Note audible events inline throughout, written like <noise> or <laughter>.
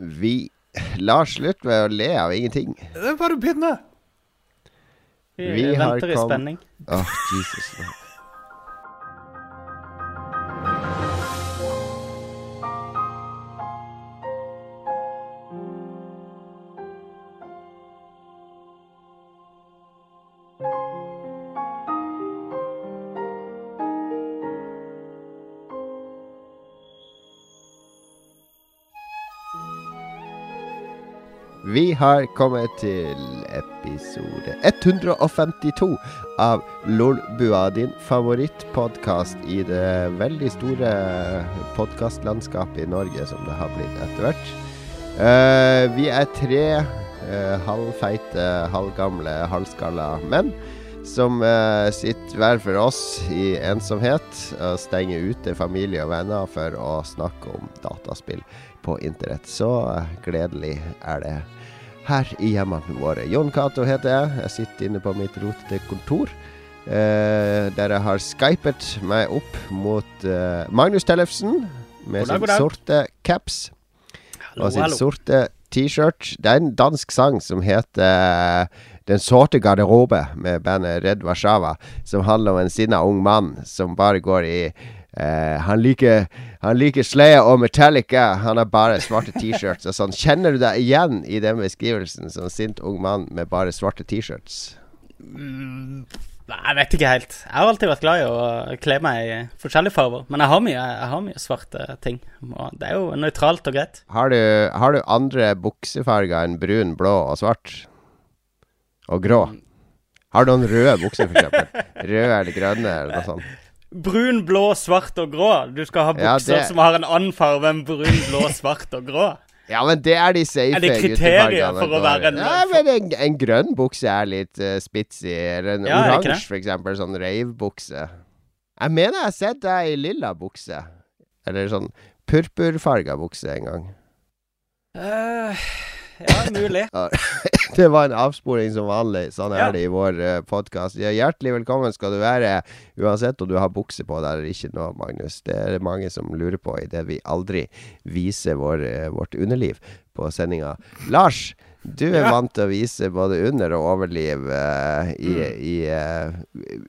Vi La slutt med å le av ingenting. Det er bare å begynne. Vi, Vi har venter i kom- spenning. Åh, Jesus. Vi har kommet til episode 152 av Lolbua, din favorittpodkast i det veldig store podkastlandskapet i Norge, som det har blitt etter hvert. Uh, vi er tre uh, halvfeite, halvgamle, halvskalla menn som uh, sitter hver for oss i ensomhet og stenger ute familie og venner for å snakke om dataspill på internett. Så gledelig er det her i hjemmene våre. Jon Cato heter jeg. Jeg sitter inne på mitt rotete kontor. Eh, der jeg har skypet meg opp mot eh, Magnus Tellefsen med God dag, sin sorte caps Hallo, og sin hallo. sorte T-shirt. Det er en dansk sang som heter eh, Den sorte garderobe, med bandet Red Warszawa, som handler om en sinna ung mann som bare går i eh, Han liker Han liker Slayer og Metallica. Han har bare svarte T-shirts og sånn. Kjenner du deg igjen i den beskrivelsen som sint ung mann med bare svarte T-shirts? Mm, Nei, jeg vet ikke helt. Jeg har alltid vært glad i å kle meg i forskjellige farger. Men jeg har mye, jeg har mye svarte ting. Og det er jo nøytralt og greit. Har du, har du andre buksefarger enn brun, blå og svart? Og grå? Har du noen røde bukser, eksempel? Røde eller grønne, eller noe sånt? Brun, blå, svart og grå. Du skal ha Ja, bukser det- som har en annen farge enn brun, blå, svart og grå. Ja, men det er de safe Er det kriterier for å være en- Ja, men en, en grønn bukse er litt uh, spitsy. Eller en Ja, oransje, for eksempel. Sånn rave-bukse. Jeg mener jeg har sett deg i lilla bukse. Eller sånn purpurfarga bukse en gang. Eh, ja, mulig. <laughs> Det var en avsporing som vanlig. Sånn er Ja. det i vår uh, podkast. Ja, hjertelig velkommen skal du være, uansett om du har bukse på deg eller ikke nå, Magnus. Det er det mange som lurer på idet vi aldri viser vår, uh, vårt underliv på sendinga. Lars, du er Ja. vant til å vise både under- og overliv uh, i, i uh,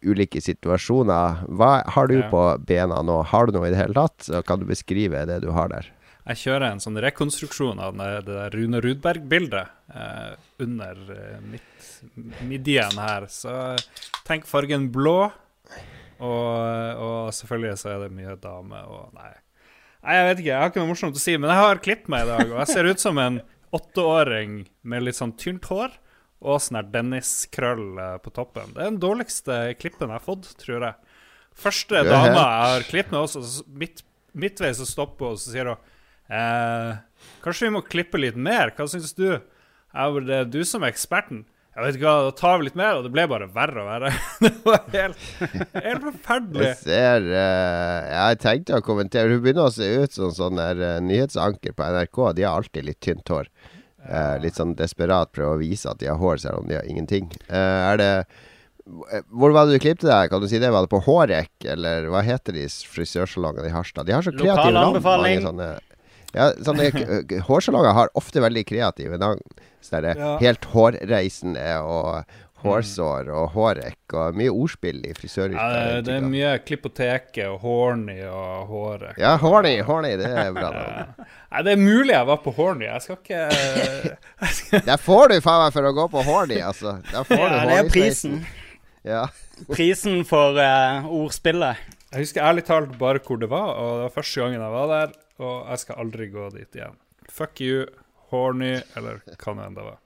ulike situasjoner. Hva har du Ja. på bena nå? Har du noe i det hele tatt? Så kan du beskrive det du har der? Jeg kjører en sånn rekonstruksjon av det, der Rune Rudberg-bildet eh, under eh, midt midjen her. Så tenk fargen blå, og, og selvfølgelig så er det mye dame og Nei. Nei, jeg vet ikke, jeg har ikke noe morsomt å si, men jeg har klippet meg i dag, og jeg ser ut som en åtteåring med litt sånn tynt hår og sånn her Dennis-krøll eh, på toppen. Det er den dårligste klippen jeg har fått, tror jeg. Første dama jeg har klippet med også, så midt, midtveis så stopper hun, og så sier hun eh, Kanskje vi må klippe litt mer? Hva syns du? Er det er du som er eksperten. Jeg vet ikke hva, Da tar vi litt mer, og det ble bare verre og verre. <laughs> det var helt, helt forferdelig. Jeg ser uh, Jeg tenkte å kommentere Hun begynner å se ut som sånn der uh, nyhetsanker på NRK. De har alltid litt tynt hår. Uh, litt sånn desperat prøver å vise at de har hår, selv om de har ingenting. Eh, er det Hvor var det du klippte deg? Kan du si det? Var det på Hårek, eller hva heter de frisørsalongene i Harstad? De har så Lokal kreative navn. anbefaling. Ja, sånne hårsalonger har ofte veldig kreative navn. Så det er Ja. helt hårreisende og hårsår og hårek og mye ordspill i frisøryrket. Ja, det, er mye Klippoteket og Horny og hårek. Ja, horny, horny, det er bra navn. Nei, det er mulig jeg var på Horny. Jeg skal ikke <laughs> jeg skal, Der får du faen meg for å gå på horny, altså. Der får du Ja, det er prisen. Ja. Prisen for uh, ordspillet. Jeg husker ærlig talt bare hvor det var, og det var første gangen jeg var der. Og jeg skal aldri gå dit igjen. Fuck you, Horny, eller hva nå enn det var.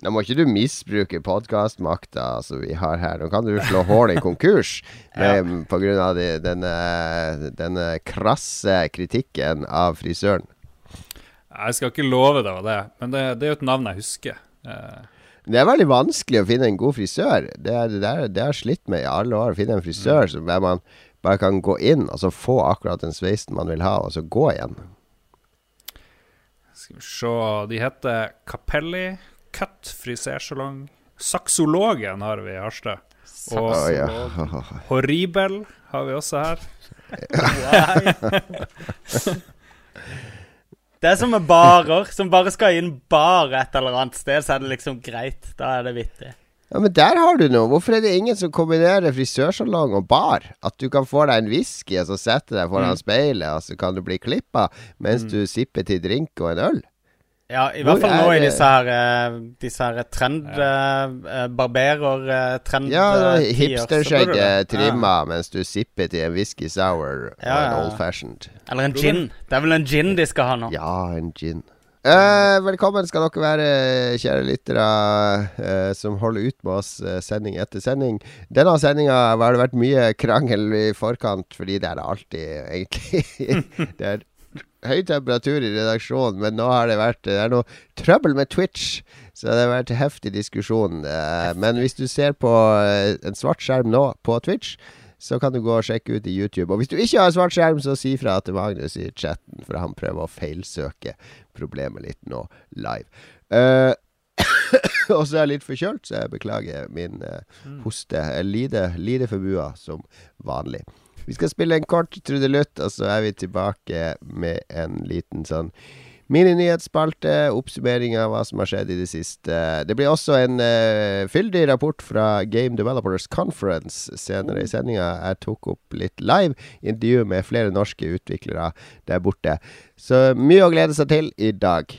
Nå må ikke du misbruke podkastmakta som vi har her. Nå kan du slå horny konkurs <laughs> med, av de, denne, denne krasse kritikken av frisøren. Jeg skal ikke love deg det, men det, det er jo et navn jeg husker. Eh, Det er veldig vanskelig å finne en god frisør. Det, er, det, er, det har jeg slitt med i alle år. Å finne en frisør Mm. som er man bare kan gå inn og så få akkurat den sveisen man vil ha, og så gå igjen. skal vi se De heter Capelli, Cut frisersalong. Saksologen har vi i Harstad. Og oh, ja. Horribel har vi også her. Det er som med barer, som bare skal inn bar et eller annet sted, så er det liksom greit. Da er det vittig. Ja, Men der har du noe. Hvorfor er det ingen som kombinerer frisørsalong og bar? At du kan få deg en whisky og så sette deg foran Mm. speilet, og så kan du bli klippa mens du sipper til drink og en øl? Ja, i hvert fall nå i disse her, eh, disse her trend... eh, barberer eh, trend Ja, eh, hipsterskjegget trimma ja. mens du sipper til en whisky sour og Ja, en old fashioned. Eller en gin. Det er vel en gin de skal ha nå. Ja, en gin. Eh, velkommen skal dere være, kjære lyttere eh, som holder ut med oss eh, sending etter sending. Denne sendinga har det vært mye krangel i forkant, fordi det er det alltid, egentlig. <laughs> det er høy temperatur i redaksjonen, men nå har det vært Det er noe trøbbel med Twitch, så det har vært heftig diskusjon. Eh, men hvis du ser på eh, en svart skjerm nå på Twitch, så kan du gå og sjekke ut i YouTube. Og hvis du ikke har svart skjerm, så si fra til Magnus i chatten, for han prøver å feilsøke problemet litt nå live. Uh, <coughs> og så er jeg litt forkjølt, så jeg beklager min uh, hoste. Jeg lider, lider for bua som vanlig. Vi skal spille en kort trudelutt, og så er vi tilbake med en liten sånn mininyhetsspalte. Oppsummering av hva som har skjedd i det siste. Det blir også en uh, fyldig rapport fra Game Developers Conference senere i sendinga. Jeg tok opp litt live intervju med flere norske utviklere der borte. Så mye å glede seg til i dag.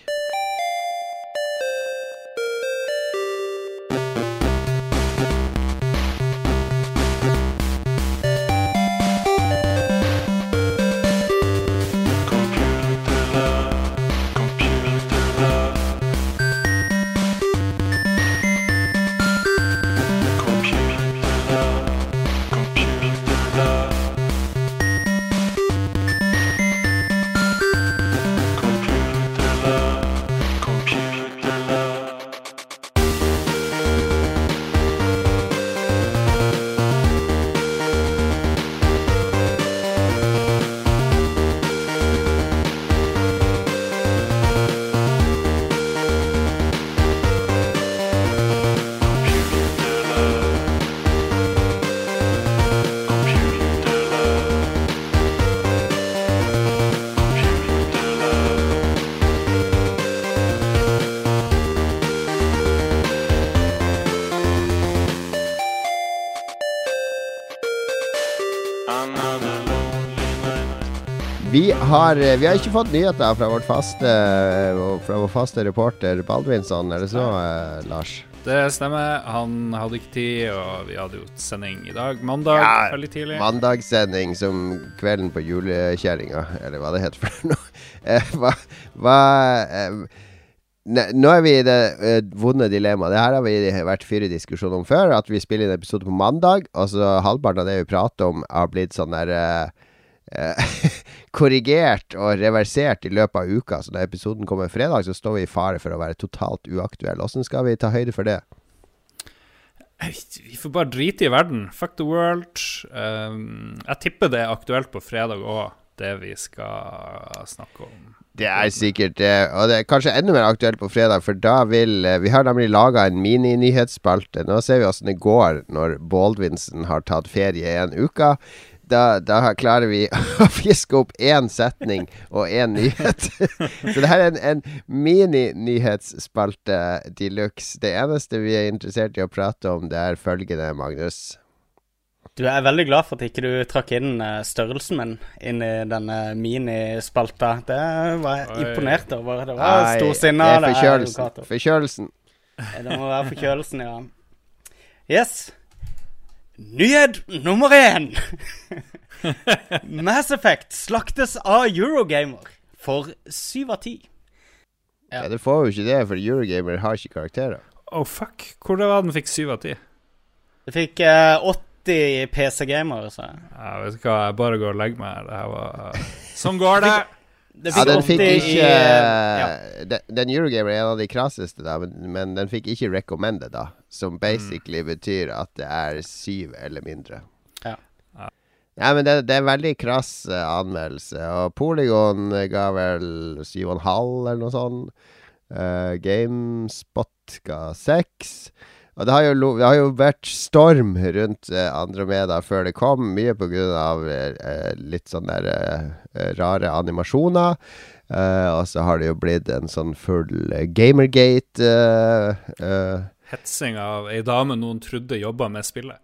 Vi har, eh, vi har ikke fått nyheter fra vårt faste Fra vår faste reporter Baldvinsson, er det så, eh, Lars? Det stemmer. Han hadde ikke tid, og vi hadde jo sending i dag, mandag, Ja, veldig tidlig. Mandagssending som kvelden på julekjerringa, eller hva det heter for noe. <laughs> Eh, hva hva eh, ne, Nå er vi i det eh, vonde dilemmaet. Det her har vi vært fyr i diskusjon om før. At vi spiller en episode på mandag, og så halvparten av det vi prater om, har blitt sånn der eh, eh, <laughs> korrigert og reversert i løpet av uka. Så når episoden kommer fredag, så står vi i fare for å være totalt uaktuelle. Åssen skal vi ta høyde for det? Vi får bare drite i verden. Fuck the world. Um, jeg tipper det er aktuelt på fredag òg, det vi skal snakke om. Det er sikkert det. Og det er kanskje enda mer aktuelt på fredag, for da vil eh, Vi har nemlig laga en mininyhetsspalte. Nå ser vi åssen det går når Baldwinsen har tatt ferie i en uke. Da, da klarer vi <laughs> å fiske opp én setning og én nyhet. <laughs> Så det her er en, en mininyhetsspalte de luxe. Det eneste vi er interessert i å prate om, det er følgende, Magnus. Du er veldig glad for at ikke du trakk inn eh, størrelsen min inn i denne minispalta. Det var jeg Oi. imponert over. Det var storsinna. det er det er. Forkjølelsen. Det må være forkjølelsen, ja. Yes. Nyhet nummer én. Mass Effect slaktes av Eurogamer for syv av ti. Ja, det får jo ikke det, for Eurogamer har ikke karakterer. Oh, fuck. Hvor det var den fikk syv av ti? Det fikk uh, 80 PC-gamer. Ja, Jeg vet ikke hva, jeg bare går og legger meg. Det her var Sånn går det. det Ja, den fikk 80 i, ikke eh, ja. den, den Eurogamer er en av de krasseste, da, men, men den fikk ikke recommended, da. Som basically betyr at det er syv eller mindre. Ja. Ja, men det, det er en veldig krass eh, anmeldelse. Og Polygon ga vel syv og en halv, eller noe sånt. Uh, GameSpot ga seks. Og det har, jo, det har jo vært storm rundt eh, Andromeda før det kom, mye av eh, litt sånne der, rare animasjoner. Eh, og så har det jo blitt en sånn full Gamergate eh, Hetsing av ei dame noen trodde jobba med spillet.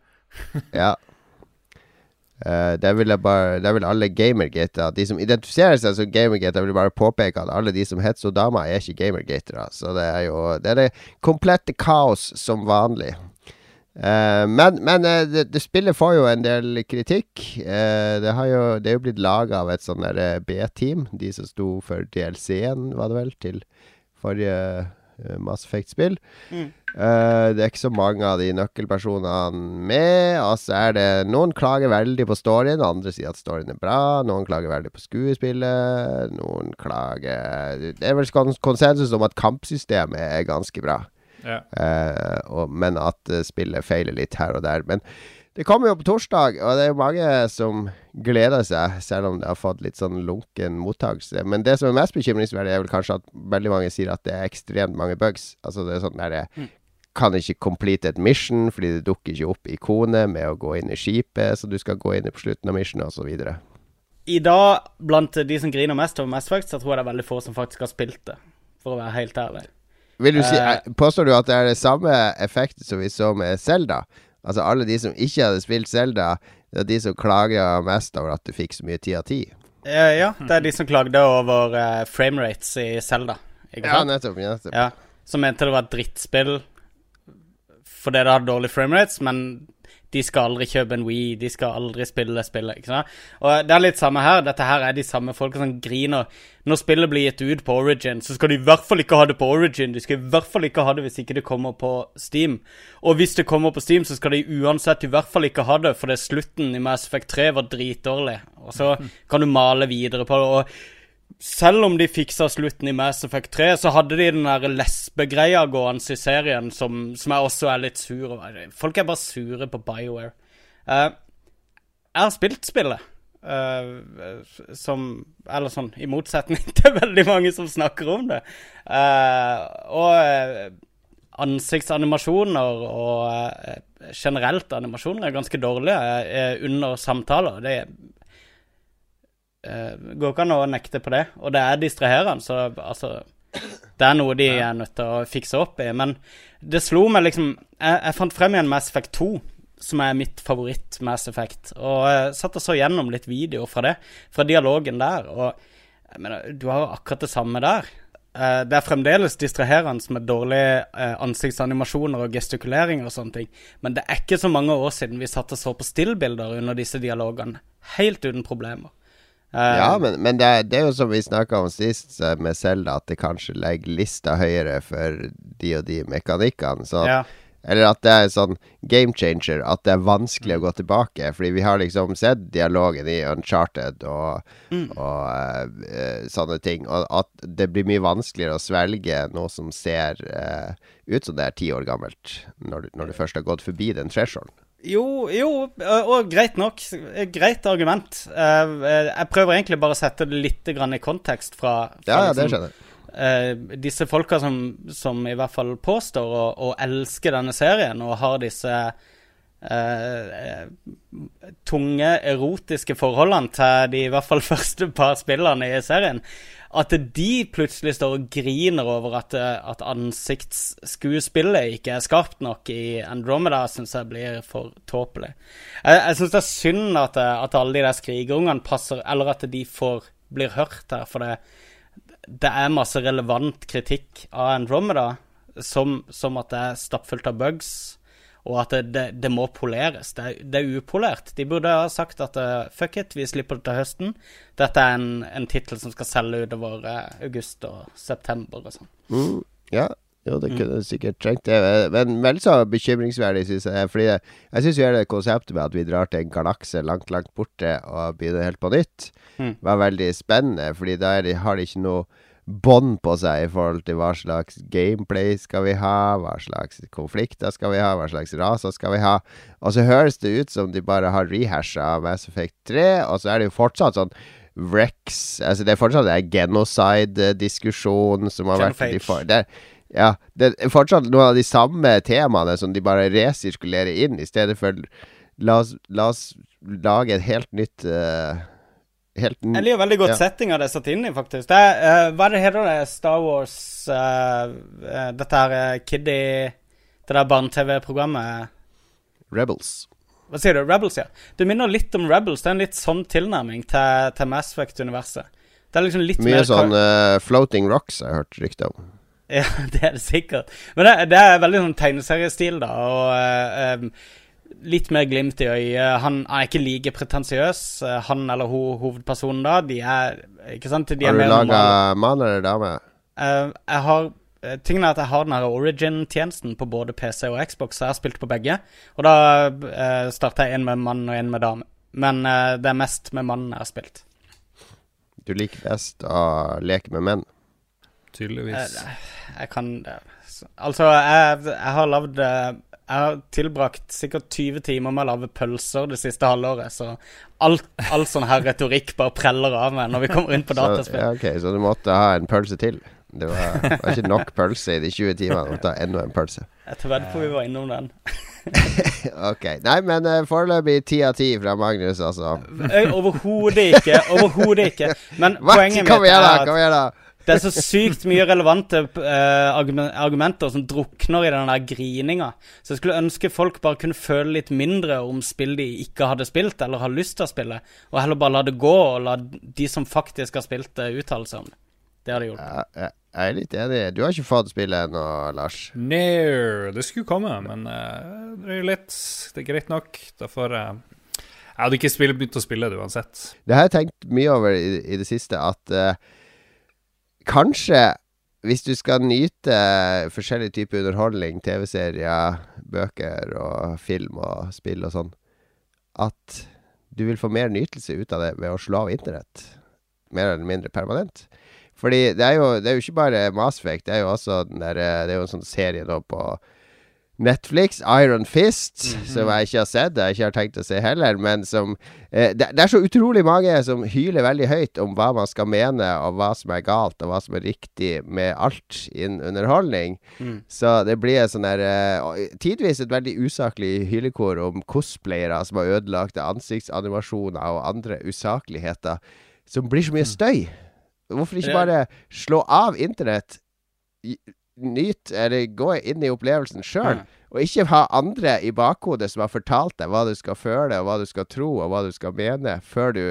Ja. Uh, det vil jeg bare Det vil alle gamergatere De som identifiserer seg som gamergatere, vil bare påpeke at alle de som hetser damer, er ikke gamergatere. Så det er jo Det er det komplette kaos som vanlig. Uh, men men uh, det, det, spillet får jo en del kritikk. det, har jo, det er jo blitt laga av et sånn B-team. De som sto for DLC-en, var det vel, til forrige Mass Effect-spill. Mm. Uh, det er ikke så mange av de nøkkelpersonene med. Altså er det Noen klager veldig på storyen, andre sier at storyen er bra. Noen klager veldig på skuespillet. Noen klager Det er vel konsensus om at kampsystemet er ganske bra. Ja. Uh, og, men at spillet feiler litt her og der. Men det kommer jo på torsdag, og det er mange som gleder seg, selv om det har fått litt sånn lunken mottakelse. Men det som er mest bekymringsverdig, er vel kanskje at veldig mange sier at det er ekstremt mange bugs. Altså det er sånn der det mm. kan ikke complete et mission fordi det dukker ikke opp ikonet med å gå inn i skipet, så du skal gå inn på slutten av missionet, osv. I dag, blant de som griner mest over Mass Effect, så tror jeg det er veldig få som faktisk har spilt det, for å være helt ærlig. Vil du si, uh, Påstår du at det er det samme effektet som vi så med Selda? Altså alle de som ikke hadde spilt Selda, det er de som klager mest over at du fikk så mye ti av ti. Uh, ja, det er de som klagde over uh, framerates i Selda. Ja, nettopp. nettopp. Ja, som mente det var et drittspill fordi det hadde dårlige framerates, men de skal aldri kjøpe en Wii, de skal aldri spille spillet. ikke sant? Og det er litt samme her. Dette her er de samme folka som griner. Når spillet blir gitt ut på Origin, så skal de i hvert fall ikke ha det på Origin. De skal i hvert fall ikke ha det hvis ikke det kommer på Steam. Og hvis det kommer på Steam, så skal de uansett i hvert fall ikke ha det, for det er slutten i Mass Effect 3 var dritdårlig. Og så <laughs> kan du male videre på det. og selv om de fiksa slutten i Mass Effect 3, så hadde de den der lesbegreia gående i serien som, som, jeg også er litt sur over. Folk er bare sure på BioWare. Uh, jeg har spilt spillet. Uh, som Eller sånn, i motsetning <laughs> til veldig mange som snakker om det. Uh, og ansiktsanimasjoner og generelt animasjoner er ganske dårlige under samtaler. Det er går ikke an å nekte på det. Og det er distraherende, så altså Det er noe de er nødt til å fikse opp i. Men det slo meg liksom Jeg, jeg fant frem igjen Mass Effect 2, som er mitt favoritt-Mass Effect. Og jeg satt og så gjennom litt videoer fra det, fra dialogen der. Og jeg mener, du har jo akkurat det samme der. Uh, det er fremdeles distraherende med dårlige uh, ansiktsanimasjoner og gestikuleringer og sånne ting, men det er ikke så mange år siden vi satt og så på stillbilder under disse dialogene, helt uten problemer. Uh, ja, men, men det, er, det, er, jo som vi snakka om sist med Selda, at det kanskje legger lista høyere for de og de mekanikkene. Så, ja. Eller at det er sånn game changer, at det er vanskelig å gå tilbake. Fordi vi har liksom sett dialogen i Uncharted og, mm. og uh, sånne ting. Og at det blir mye vanskeligere å svelge noe som ser uh, ut som det er ti år gammelt, når, når du først har gått forbi den thresholden. Jo, jo, og greit nok. Greit argument. Eh, eh, jeg prøver egentlig bare å sette det litt i kontekst fra, fra Ja, ja, det liksom, skjønner jeg. Uh, disse folka som, som, i hvert fall påstår å, å elske denne serien, og har disse uh, tunge, erotiske forholdene til de i hvert fall <laughs> første par spillerne i serien, at de plutselig står og griner over at, at ansiktsskuespillet ikke er skarpt nok i Andromeda, syns jeg blir for tåpelig. Jeg, jeg syns det er synd at, at, alle de der skrigerungene passer, eller at de får, blir hørt her. For det, det er masse relevant kritikk av Andromeda, som, som at det er stappfullt av bugs og at det, det, må poleres. Det, det, er upolert. De burde ha sagt at uh, fuck it, vi slipper det til høsten. Dette er en, en tittel som skal selge utover uh, august og september og sånn. Mm, ja, jo, det kunne mm. sikkert trengt det. Men vel så bekymringsverdig, syns jeg. Fordi jeg, jeg syns hele konseptet med at vi drar til en galakse langt, langt borte og begynner helt på nytt, mm. var veldig spennende. Fordi da har de ikke noe bånd på seg i forhold til hva slags gameplay skal vi ha, hva slags konflikter skal vi ha, hva slags raser skal vi ha. Og så høres det ut som de bare har rehasha Mass Effect 3, og så er det jo fortsatt sånn Rex Altså det er fortsatt en genocide-diskusjon som har vært de for, det, Ja, det er fortsatt noen av de samme temaene som de bare resirkulerer inn, i stedet for La oss, la oss lage et helt nytt uh, helt Jeg liker veldig godt Ja. settinga det er satt inn i, faktisk. Det eh, hva er det heter det? Star Wars uh, uh, Dette her uh, Kiddy Det der barne-TV-programmet Rebels. Hva sier du? Rebels, ja. Det minner litt om Rebels. Det er en litt sånn tilnærming til, til Mass Effect-universet. Det er liksom litt Mye mer sånn floating rocks har jeg hørt rykter om. Ja, <laughs> det er det sikkert. Men det, det er veldig sånn tegneseriestil, da. Og litt mer glimt i øyet. Han er ikke like pretensiøs. Eh, Han eller hun hovedpersonen da, de er Ikke sant? De er Har du laga mann eller dame? Uh, jeg har eh, Tingen er at jeg har den her Origin-tjenesten på både PC og Xbox, så jeg har spilt på begge. Og da uh, starta jeg en med mann og en med dame. Men uh, det er mest med mannen jeg har spilt. Du liker best å leke med menn? Tydeligvis. Uh, Jeg kan Altså, jeg, jeg har lagd Jeg har tilbrakt sikkert 20 timer med å lage pølser det siste halvåret, så alt, all sånn her retorikk bare preller av meg når vi kommer inn på Så, ja, ok, så du måtte ha en pølse til? Det var, var ikke nok pølse i de 20 timene. Du måtte ha enda en pølse. Jeg tar vedde på vi var innom den. <laughs> ok. Nei, men uh, foreløpig ti av ti fra Magnus, altså. Overhodet ikke. Overhodet ikke. Men Hva? poenget mitt er at! Det er så sykt mye relevante uh, argumenter som drukner i den der grininga. Så jeg skulle ønske folk bare kunne føle litt mindre om spill de ikke hadde spilt, eller har lyst til å spille, og heller bare la det gå, og la de som faktisk har spilt det, uttale seg om det. Det hadde hjulpet. Ja, jeg, er litt enig. Du har ikke fått spillet ennå, Lars. No, det skulle komme, men uh, det er litt. Det er greit nok. Da får jeg Jeg hadde ikke begynt å spille det uansett. Det har jeg tenkt mye over i, i det siste, at eh, kanskje hvis du skal nyte forskjellige typer underholdning, TV-serier, bøker og film og spill og sånn, at du vil få mer nytelse ut av det ved å slå av internett. Mer eller mindre permanent. Fordi det er jo, det er jo ikke bare Effect, det er jo også der, eh, Det er jo en sånn serie nå på Netflix, Iron Fist, som jeg ikke har sett, jeg ikke har tenkt å se heller, men som eh, det, det er så utrolig mange som hyler veldig høyt om hva man skal mene, og hva som er galt, og hva som er riktig med alt innen underholdning. Mm. Så det blir sånn der eh, Tidvis et veldig usaklig hylekor om cosplayere som har ødelagte ansiktsanimasjoner og andre usakligheter, som blir så mye støy. Hvorfor ikke bare slå av internett? Nyt, eller gå inn i opplevelsen sjøl. Mm. Og ikke ha andre i bakhodet som har fortalt deg hva du skal føle, og hva du skal tro, og hva du skal mene, før du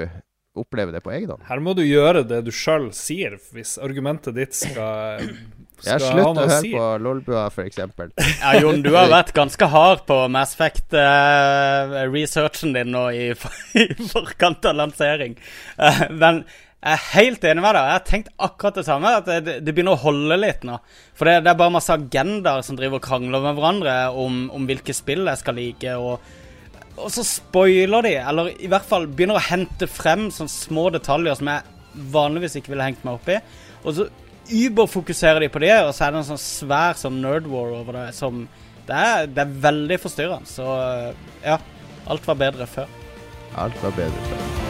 opplever det på egen hånd. Her må du gjøre det du sjøl sier, hvis argumentet ditt skal, <clears throat> Ja, skal ha slutt å høre si. på Lolbua, eksempel. <laughs> Ja, Jon, du har vært ganske hard på Mass Effect-researchen din nå i, <laughs> i forkant av lansering. Uh, men jeg er helt enig med deg. Jeg har tenkt akkurat det samme. At det, det begynner å holde litt nå. For det, det er bare masse agendaer som driver og krangler med hverandre om, om hvilke spill jeg skal like. Og, og så spoiler de, eller i hvert fall begynner å hente frem sånne små detaljer som jeg vanligvis ikke ville hengt meg opp i. Og så überfokuserer de på det, og så er det en sånn svær sånn nerd war over det som Det er, det er veldig forstyrrende. Så ja, alt var bedre før. Alt var bedre før.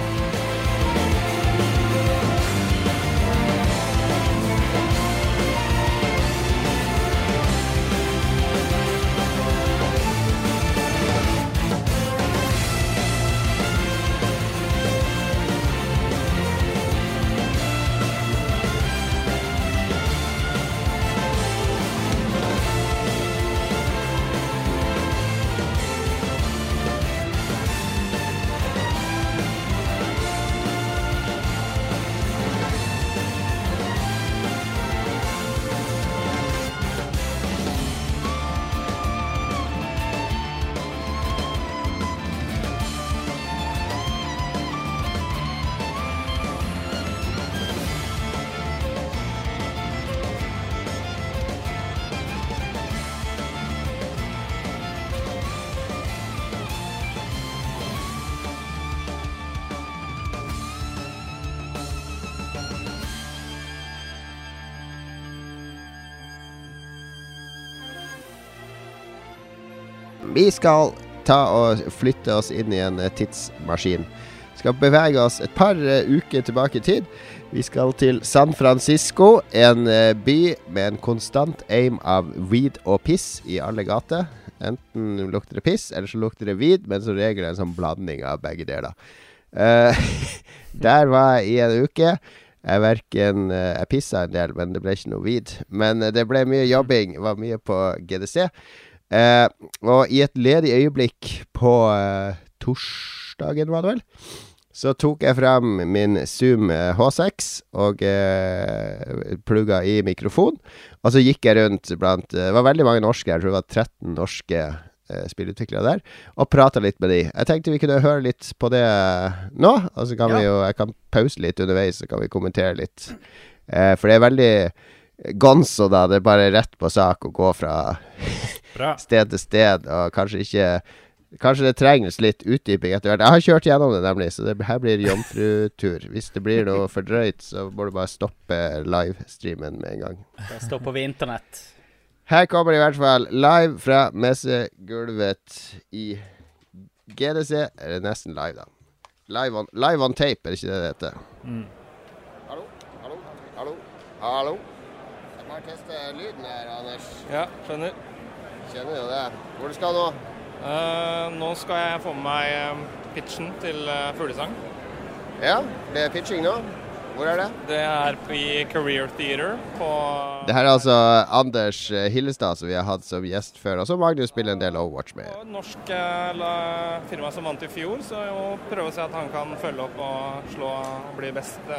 Vi skal ta og flytte oss inn i en tidsmaskin. Vi Skal bevege oss et par eh, uker tilbake i tid. Vi skal til San Francisco, en eh, by med en konstant aim av weed og piss i alle gater. Enten lukter det piss, eller så lukter det weed, men som regel en sånn blanding av begge deler. Uh, <laughs> der var jeg i en uke. Jeg verken eh, Jeg pissa en del, men det ble ikke noe vid. Men eh, det ble mye jobbing. Var mye på GDC. Eh, og i et ledig øyeblikk på eh, torsdagen, var det vel, så tok jeg frem min Zoom eh, H6 og eh, plugga i mikrofon. Og så gikk jeg rundt blant eh, Det var veldig mange norske, jeg tror det var 13 norske eh, spillutviklere der, og prata litt med de. Jeg tenkte vi kunne høre litt på det nå, og så kan vi jo Jeg kan pause litt underveis, så kan vi kommentere litt. Eh, for det er veldig gonzo, da. Det er bare rett på sak å gå fra <laughs> Bra. sted til sted, og kanskje ikke Kanskje det trengs litt utdyping etter hvert. Jeg har kjørt gjennom det, nemlig, så det, her blir jomfrutur. Hvis det blir noe for drøyt, så må du bare stoppe livestreamen med en gang. Det stopper vi internett. Her kommer det i hvert fall live fra messegulvet i GDC. Eller nesten live, da. Live on, live on tape, er det ikke det det heter? Mm. Hallo, hallo, hallo. Hallo. Jeg må teste lyden her, Anders. Ja, skjønner. Kjenner jo det. Hvor du skal nå? Uh, nå skal jeg få med meg eh, pitchen til eh, Fuglesang. Ja, det er pitching nå. Hvor er det? Det er i Career Theater på Det her er altså Anders Hillestad, som vi har hatt som gjest før, og som Magnus spiller en del Overwatch med. et norsk firma som vant i fjor, så jeg prøve å se at han kan følge opp og slå og bli best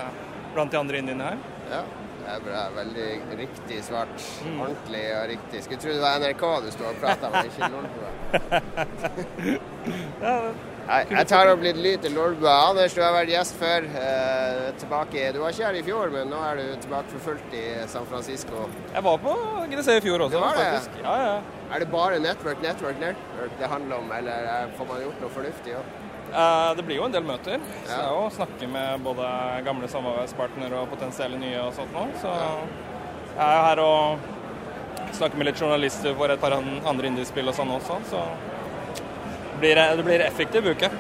blant de andre indiene her. Ja, det er bra. Veldig riktig svart. Mm. Ordentlig og riktig. Skulle tro det var NRK du sto og prata med, ikke Lolbua. <laughs> Nei, jeg tar opp litt lyd til Lolbua. Anders, du har vært gjest før. Eh, tilbake Du var ikke her i fjor, men nå er du tilbake for fullt i San Francisco. Jeg var på GDC i fjor også, faktisk. Ja, ja. Er det bare network, network, network det handler om, eller eh, får man gjort noe fornuftig òg? Eh, Det blir jo en del møter. Så det er jo å snakke med både gamle samarbeidspartnere og potensielle nye og sånt nå. Så jeg er jo her og snakker med litt journalister for et par andre indiespill og sånn også. Så det blir, det blir effektiv uke.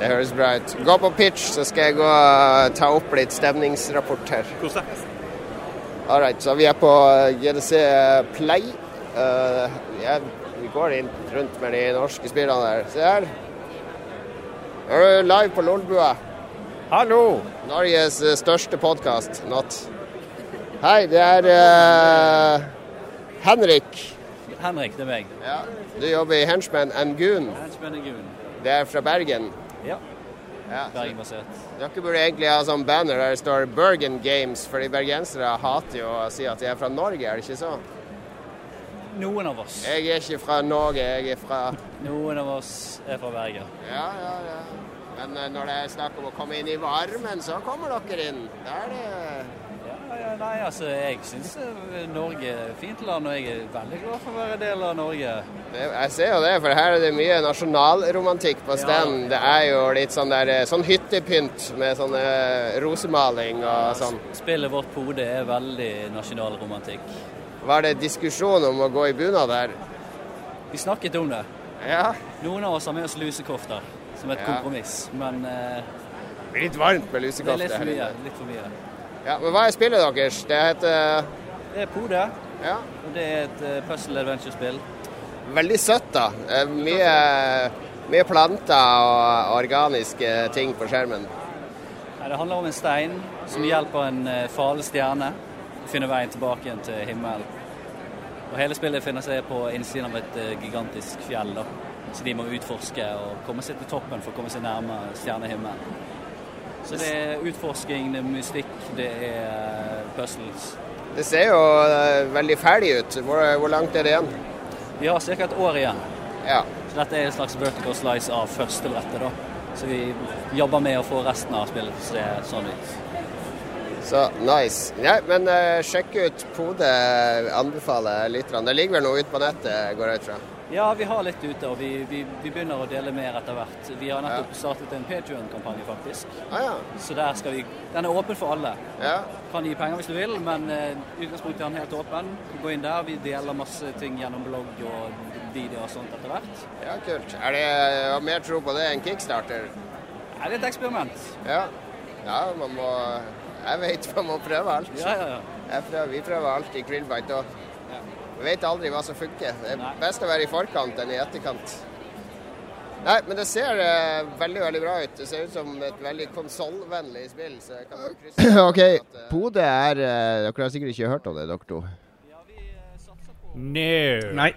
Det høres bra ut. Gå på pitch, så skal jeg gå og ta opp litt stemningsrapport her. Kos deg. All right, så vi er på GDC Play. Uh, jeg, vi går inn rundt med de norske spillene der. Se her. Er du live på Lolbua? Hallo! Norges eh, største podkast, Not. Hei, det er uh, Henrik. Henrik, det er meg. Ja. Du jobber i Henchman and Goon. Henchman Gun. Det er fra Bergen. Ja, Ja. Bergen-basert. Dere burde egentlig ha sånn banner der det står 'Bergen Games', fordi bergensere hater jo å si at de er fra Norge, er det ikke så? Noen av oss. Jeg er ikke fra Norge, jeg er fra Noen av oss er fra Bergen. Ja, ja, ja. Men eh, når det er snakk om å komme inn i varmen, så kommer dere inn. Da er det Ja, ja, nei, altså, jeg syns Norge er et fint land, og jeg er veldig glad for å være del av Norge. Jeg ser jo det, for her er det mye nasjonalromantikk på stand. Det er jo litt sånn der eh, Sånn hyttepynt med sånn eh, rosemaling og sånn. Spillet vårt på hodet er veldig nasjonalromantikk. Var det diskusjon om å gå i bunad her? Vi snakket om det. Ja. Noen av oss har med oss lusekofter som et Ja. kompromiss, men eh, Det blir litt varmt med det er litt for mye. Litt for mye. Ja, men hva er spillet deres? Det heter Det er Pode, Ja. og det er et eh, puzzle adventure-spill. Veldig søtt, da. Eh, Mye, mye planter og organiske ting på skjermen. Det handler om en stein som hjelper en eh, farlig stjerne å finne veien tilbake igjen til himmelen. Og Hele spillet finner seg på innsiden av et eh, gigantisk fjell, da. Så de må utforske og komme seg til toppen for å komme seg nærmere stjernehimmelen. Så det er utforsking, det er mystikk, det er eh, puzzles. Det ser jo eh, veldig ferdig ut. Hvor, hvor langt er det igjen? Vi har ca. et år igjen, Ja. så dette er en slags vertical slice av første brettet. da. Så vi jobber med å få resten av spillet til å se sånn ut. Så nice. Ja, men uh, sjekk ut Pode. Anbefaler lytterne. Det ligger vel noe ute på nettet, går jeg ut fra. Ja, vi har litt ute, og vi, vi, vi begynner å dele mer etter hvert. Vi har nettopp startet en Patreon-kampanje, faktisk. Ah, ja. Så der skal vi Den er åpen for alle. ja. Kan gi penger hvis du vil, men eh, utgangspunktet er den helt åpen. Gå inn der. Vi deler masse ting gjennom blogg og videoer og sånt etter hvert. Ja, kult. Er det jeg har mer tro på det enn kickstarter? Er det et eksperiment? Ja. Ja, man må Jeg vet man må prøve alt. Ja, ja, ja. Prøver, vi prøver alt i Krillbite òg. Vi vet aldri hva som funker. Det er best å være i forkant enn i etterkant. Nei, men det ser uh, veldig veldig bra ut. Det ser ut som et veldig konsollvennlig spill. Så jeg kan bare krysse <clears throat> OK, at, eh, Pode er uh, Dere har sikkert ikke hørt om det, dere to. No. Nei.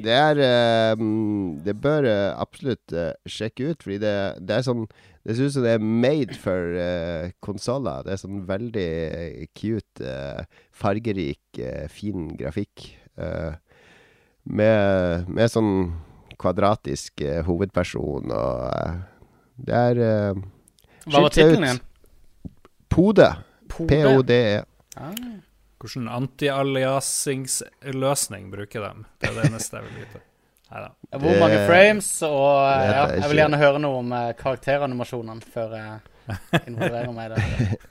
Det er eh, mm, Det bør eh, absolutt eh, sjekke ut, fordi det, det er sånn Det ser ut som det er made for uh, konsoller. Det er sånn veldig cute, fargerik, fin grafikk. med, med sånn kvadratisk hovedperson og Det er Hva var tittelen igjen? Pode. Pode. P-O-D-E. Ah. Hvilken anti-aliasingsløsning bruker de? Det er det eneste jeg vil vite. Neida. Hvor mange frames, og ja, jeg vil gjerne høre noe om eh, karakteranimasjonene før jeg involverer meg i det.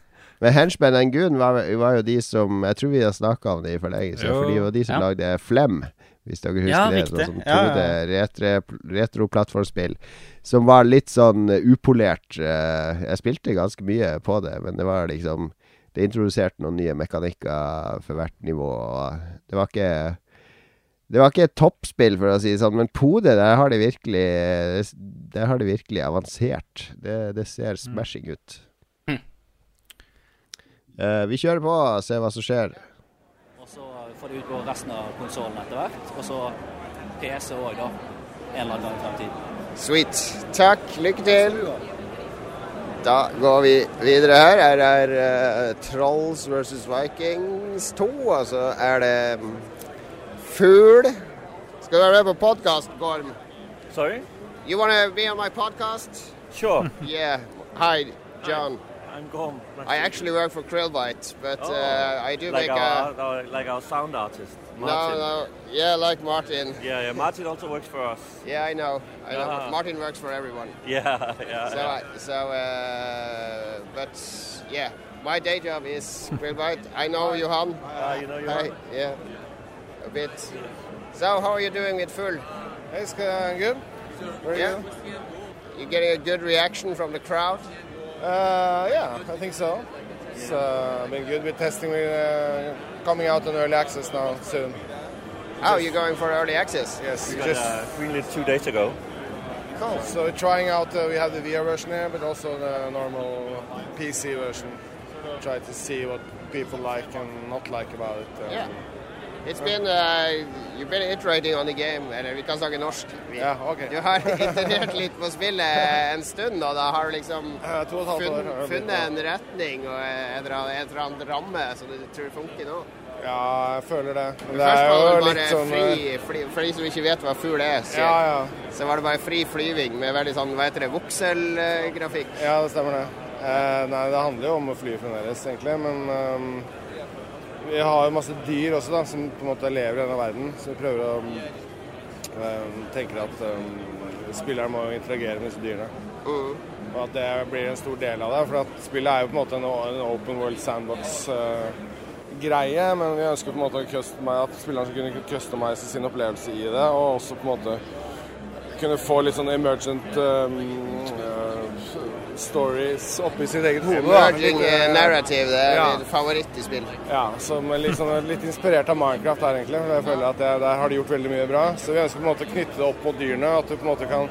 <laughs> Men Henchman and Goon var, var jo de som Jeg tror vi har snakka om det i forlengelse. For de var de som Ja. lagde Flem, hvis dere husker Ja, det. Sånn som Ja, ja, 2D retre- Retro Som var litt sånn eh, upolert. eh, Jeg spilte ganske mye på det, men det var liksom Det introduserte noen nye mekanikker for hvert nivå. Og det var ikke det var ikke et toppspill, for å si det sånn, men Pode, der har de virkelig Der har de virkelig avansert. Det, det ser smashing ut. Eh, vi kjører på og ser hva som skjer. Og så får det ut på resten av konsollen etter hvert. Og så PC òg, da. En eller annen gang i fremtiden. Sweet. Takk. Lykke til. Da går vi videre her. Her er uh, Trolls versus Vikings 2, og så er det um, Fugl. Skal du være med på podkast, Gorm? Sorry? You wanna be on my podcast? Sure. <laughs> Yeah. Hi, John. I'm Gorm. I actually work for Krillbite, but Oh. uh, I do like make our, a... our like our sound artist. No, Martin. no. Yeah, like Martin. Yeah, yeah. Martin also works for us. Yeah, I know. I know. Ah. Martin works for everyone. <laughs> Yeah, yeah. So, yeah. I, so, uh, but yeah, my day job is Grillbite. I know Johan. Uh, you know you Hi, yeah, a bit. So, how are you doing with Full? It's uh, good. Very Yeah, you getting a good reaction from the crowd? Good. Uh, yeah, I think so. It's uh, been good with testing. With, uh, coming out on early access now soon. Oh, you're going for early access? Yes, We got just uh, greenlit two days ago. cool. So we're trying out. Uh, we have the VR version here, but also the normal PC version. Try to see what people like and not like about it. Um, Yeah. It's been, uh, you've been iterating on the game, eller vi kan snakke norsk. Ja, ok. Du har <laughs> iterert litt på spillet en stund, og da har du liksom <laughs> Eh, et år. funnet, en retning og en eller annen ramme som du tror funker nå. Ja, jeg føler det. Men det Først var det bare sånn fri, fly, For de som ikke vet hva fugl er, så, Ja, ja. så var det bare fri flyving med veldig sånn, hva heter det, vokselgrafikk. Ja, det stemmer det. Eh, nei, det handler jo om å fly fremdeles, egentlig. Men ehm, vi har jo masse dyr også, da, som på en måte lever i denne verden. Så vi prøver å um, tenke at um, spilleren må interagere med disse dyrene. Mm. Og at det blir en stor del av det. For at spillet er jo på en måte en, en open world sandbox-greie. men vi ønsker på en måte å meg, at spilleren skal kunne customize sin opplevelse i det. Og også på en måte kunne få litt sånn emergent um, uh, stories oppi sitt eget hode. Emerging da, narrative, det er Ja. i spill. Ja, som litt, sånn, litt inspirert av Minecraft her, egentlig. Jeg føler at jeg, der har de gjort veldig mye bra. Så vi ønsker på en måte å knytte det opp mot dyrene. At du på en måte kan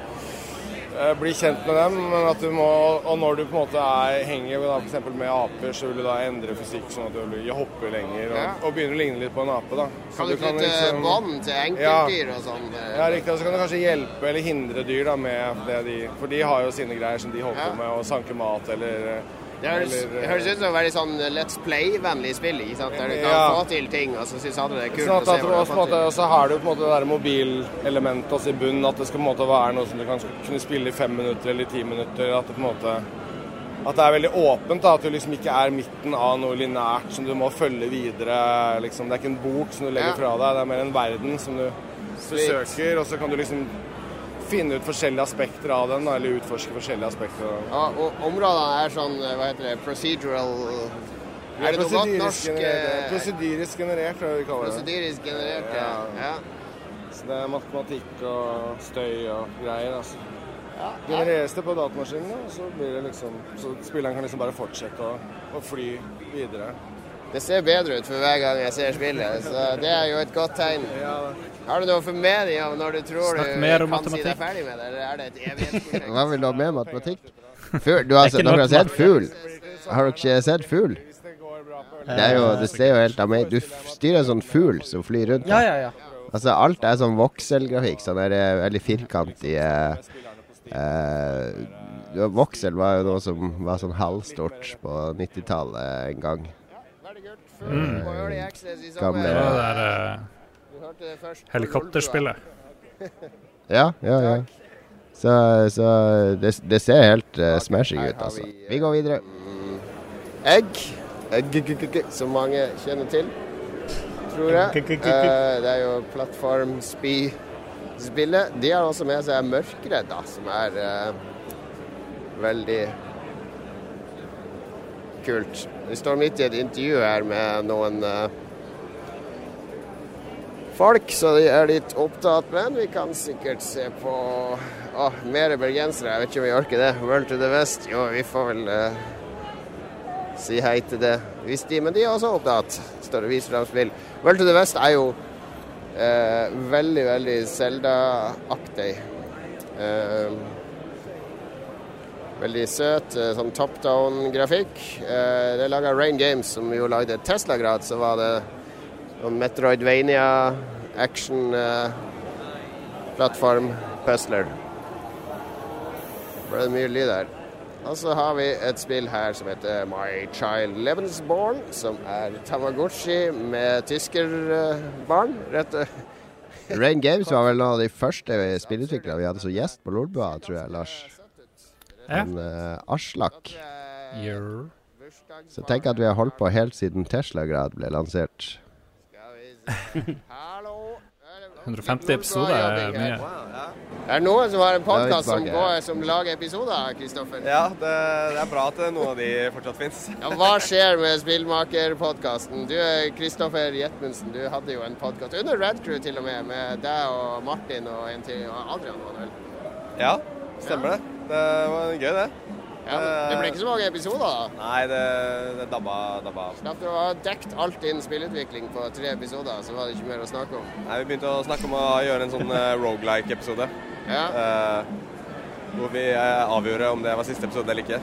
bli kjent med dem. Men at du må, og når du på en måte er, henger da, for med aper, så vil du da endre fysikk sånn at du blir- hopper lenger. Og, Ja. og begynner å ligne litt på en ape. da. Så Kan du knytte liksom- bånd til enkeltdyr og sånn? eh, Ja, riktig. Og så kan du kanskje hjelpe eller hindre dyr da med det de For de har jo sine greier som de holder Ja. med, å sanke mat eller Det høres, eller, høres ut som et veldig sånn Let's Play-vennlig spill, der du kan Ja. få til ting, og så syns alle det er kult Sånn å se hva du måte, til. og så har du på en måte det der mobilelementet også i bunnen. At det skal på en måte være noe som du kan kunne spille i fem minutter eller ti minutter. At det på en måte at det er veldig åpent. da, At du liksom ikke er midten av noe lineært som du må følge videre. liksom, Det er ikke en bok som du legger Ja. fra deg, det er mer en verden som du Sweet. besøker. Og så kan du liksom finne ut forskjellige aspekter av den, eller utforske forskjellige aspekter. av den. Ja, og områdene er sånn, eh, hva heter det, procedural Er det noe godt norsk generert, eh, prosedyrisk generert, tror jeg vi kaller det. Prosedyrisk generert, ja. Ja. ja. Så det er matematikk og støy og greier. altså. Genereres det på datamaskinen, og så blir det liksom Så spilleren kan liksom bare fortsette å, å fly videre. Det ser bedre ut for hver gang jeg ser spillet, så det er jo et godt tegn. Har du noe formening om når du tror Snakk du mer om kan si deg ferdig med det, eller er det et evighetsprosjekt? Hva vil du ha med matematikk? <laughs> Fugl? Du har, er dere har sett fugl? Har dere ikke sett fugl? Det er jo Det ser jo helt av meg Du styrer en sånn fugl som flyr rundt. Ja, ja, ja. Altså, alt er sånn vokselgrafikk. Sånn der, det veldig firkantig eh, ja, Voksel var jo noe som var sånn halvstort på 90-tallet en gang. Mm. Gamle- var det der helikopterspillet. <laughs> Ja, ja, ja. Så, så det, det ser helt uh, smashing ut, altså. Vi går videre. Mm. Egg. Egg, som mange kjenner til, tror jeg. Uh, det er jo plattform-spi-spillet. De har også med seg Mørkredd, da, som er uh, veldig kult. Vi står midt i et intervju her med noen eh, folk, så de er litt opptatt. Men vi kan sikkert se på Åh, mer bergensere. Jeg vet ikke om vi orker det. World to the West. Jo, vi får vel eh, si hei til det. Hvis de, men de er også opptatt. Står og viser dem spill. World to the West er jo eh, veldig, veldig Zelda-aktig. Eh, veldig søt, eh, sånn top down-grafikk. Eh, det er laga Rain Games, som jo lagde Tesla-grad. Så var det sånn Metroidvania, action, uh, plattform, puzzler. Ble det mye lyd her. Og så har vi et spill her som heter My Child Lebensborn, som er Tamagotchi med tyskerbarn. Rett Rain Games var vel noen av de første spillutviklerne vi hadde som gjest på Lolbua, tror jeg, Lars. Ja. En, uh, Aslak. Gjør. Så tenk at vi har holdt på helt siden Tesla-grad ble lansert. Skal vi se. Hallo? 150 episoder er mye. Er det noen som har en podkast som, som lager episoder, Kristoffer? Ja, det, det er bra at noen av de fortsatt fins. Ja, hva skjer med Spillmaker-podkasten? Du Kristoffer Jetmundsen, du hadde jo en podkast under Red Crew til og med, med deg og Martin og en til, og Adrian Manuel. Ja, stemmer Ja, det. Det var gøy, det. Ja, det ble ikke så mange episoder, da. Nei, det, det dabba, dabba av. Slapp å ha dekt alt innen spillutvikling på tre episoder, så var det ikke mer å snakke om. Nei, Vi begynte å snakke om å gjøre en sånn uh, rogelike-episode. Ja. Uh, hvor vi uh, avgjorde om det var siste episode eller ikke.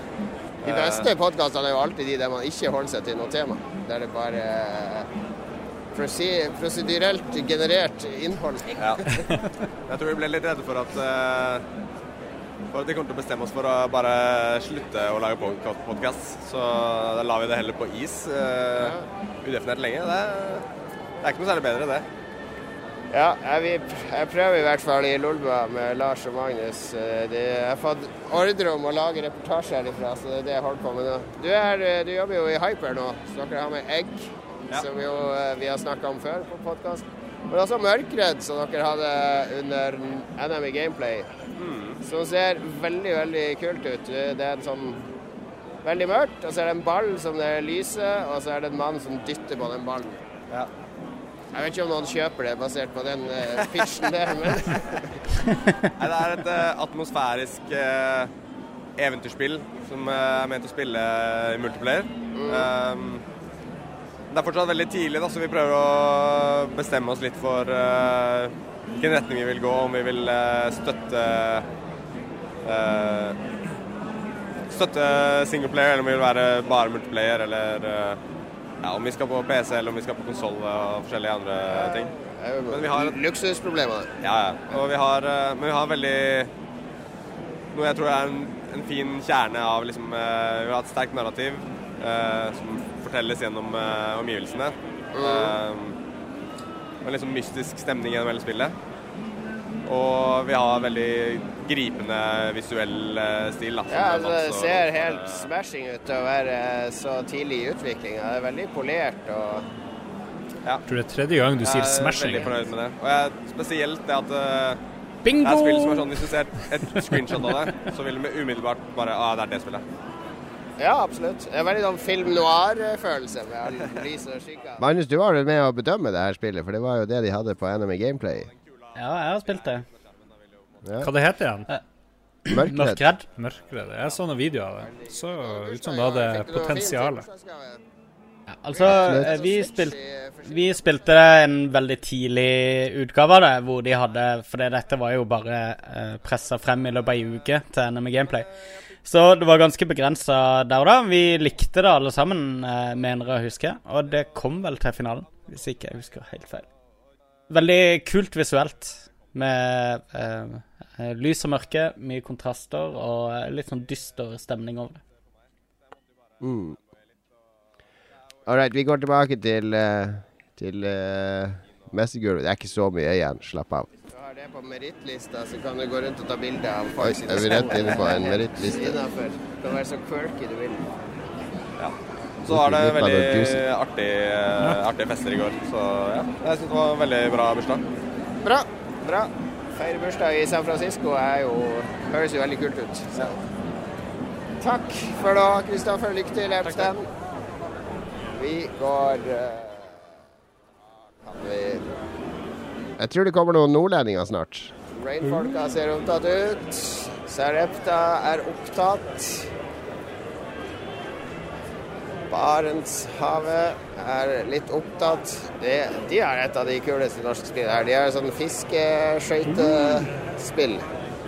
De beste podkastene er jo alltid de der man ikke holder seg til noe tema. Der det bare prosedyrelt generert innhold. Ja. <laughs> Jeg tror vi ble litt redde for at eh, for at vi kommer til å bestemme oss for å bare slutte å lage podkast. Så da la vi det heller på is uh, udefinert lenge. Det, det er ikke noe særlig bedre, det. Ja, jeg, jeg prøver i hvert fall i Lolbua med Lars og Magnus. De, jeg har fått ordre om å lage reportasje herifra, så det er det jeg holder på med nå. Du, er, eh, du jobber jo i Hyper nå, så dere har med Egg, Ja. som jo eh, vi har snakka om før på podkast. Men også Mørkredd, som dere hadde under NM i Gameplay. Som ser veldig, veldig kult ut. Det er en sånn veldig mørkt, og så er det en ball som det lyser, og så er det en mann som dytter på den ballen. Ja. Jeg vet ikke om noen kjøper det basert på den uh, pitchen der, men <laughs> Nei, det er et uh, atmosfærisk uh, eventyrspill som uh, er ment å spille i multiplayer. Um, det er fortsatt veldig tidlig, da, så vi prøver å bestemme oss litt for uh, hvilken retning vi vil gå. Om vi vil uh, støtte uh, Støtte singleplayer, eller om vi vil være bare multiplayer, eller ja, om vi skal på PC eller om vi skal på konsoll og forskjellige andre ting. Men vi har luksusproblemer. Ja, ja. Og vi har, men vi har veldig Noe jeg tror er en, en fin kjerne av liksom Vi har et sterkt narrativ som fortelles gjennom uh, omgivelsene. Mm. og en liksom mystisk stemning gjennom hele spillet. Og vi har veldig gripende visuell eh, stil. Da, Ja, altså, det ser helt smashing ut til å være så tidlig i utviklinga. Det er veldig polert og Jeg tror det er tredje gang du sier Jeg er smashing. veldig fornøyd med det. Og jeg, spesielt det at uh, Bingo! Det er spill som er sånn, Hvis du ser et screenshot av det, så vil du umiddelbart bare ah, det er det spillet. Ja, absolutt. Det er veldig sånn film noir-følelse. Magnus, du var vel med å bedømme det her spillet, for det var jo det de hadde på NM Gameplay. Ja, jeg har spilt det. Hva det heter igjen? Mørkredd. Mørkredd. Mørkredd. Jeg så noen videoer av det. Så ut som det hadde potensial. Altså, eh, vi, spil, vi spilte en veldig tidlig utgave av det, hvor de hadde For dette var jo bare eh, pressa frem i løpet av ei uke til NM Gameplay. Så det var ganske begrensa der og da. Vi likte det alle sammen, eh, mener jeg å huske. Og det kom vel til finalen, hvis ikke jeg husker helt feil. Veldig kult visuelt. Med eh, eh lys og mørke, mye kontraster og eh, litt sånn dyster stemning over det. Mm. All vi går tilbake til, til uh, messegulvet. Det er ikke så mye igjen. Slapp av. Har det på merittlista, så kan du gå rundt og ta bilde av folk sine er vi rett inne på en merittliste? Innafor. Du kan være så quirky du vil. Så var det veldig artig, eh, artige fester i går. Så ja, jeg syns det var en veldig bra bursdag. Bra. Bra. Feire bursdag i San Francisco er jo, høres jo veldig kult ut. Så. Takk for da, Kristoffer. Lykke til, Epstein. Vi går eh, Kan vi Jeg tror det kommer noen nordlendinger snart. Rainfolka ser opptatt ut. Sarepta er opptatt. Barentshavet er litt opptatt. De, de er et av de kuleste norske spillene her. De har sånn fiskeskøytespill.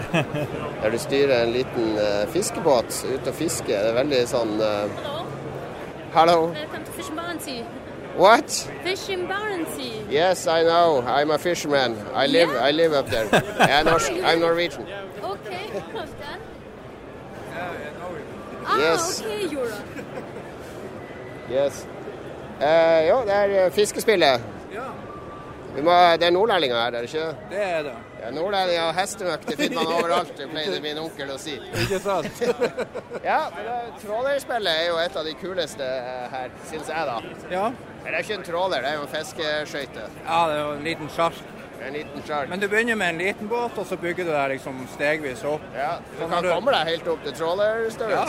<laughs> Der du styrer en liten uh, fiskebåt ut og fisker. Det er veldig sånn uh, Hallo. Welcome to Fish in Barents What? Barentsi. Yes, I know. I'm a fisherman. I live, I live up there. Er. I'm Norwegian. Okay, understand. Ah, Yes. okay, Euro. Yes. Uh, jo, det er eh, fiskespillet. Vi må, det er nordlendinger her, er det ikke? Det er det. Ja, Nordlendinger og hestemøkk det finner man overalt, det pleide min onkel å si. Ikke sant? <laughs> Ja, men det- trålerspillet er jo et av de kuleste eh, her, syns jeg, da. Ja. Men det er ikke en tråler, det er jo en fiskeskøyte. ja, det er jo en liten sjark. En liten sjark. Men du begynner med en liten båt, og så bygger du deg liksom stegvis opp. Ja, du kan du... komme deg helt opp til Ja,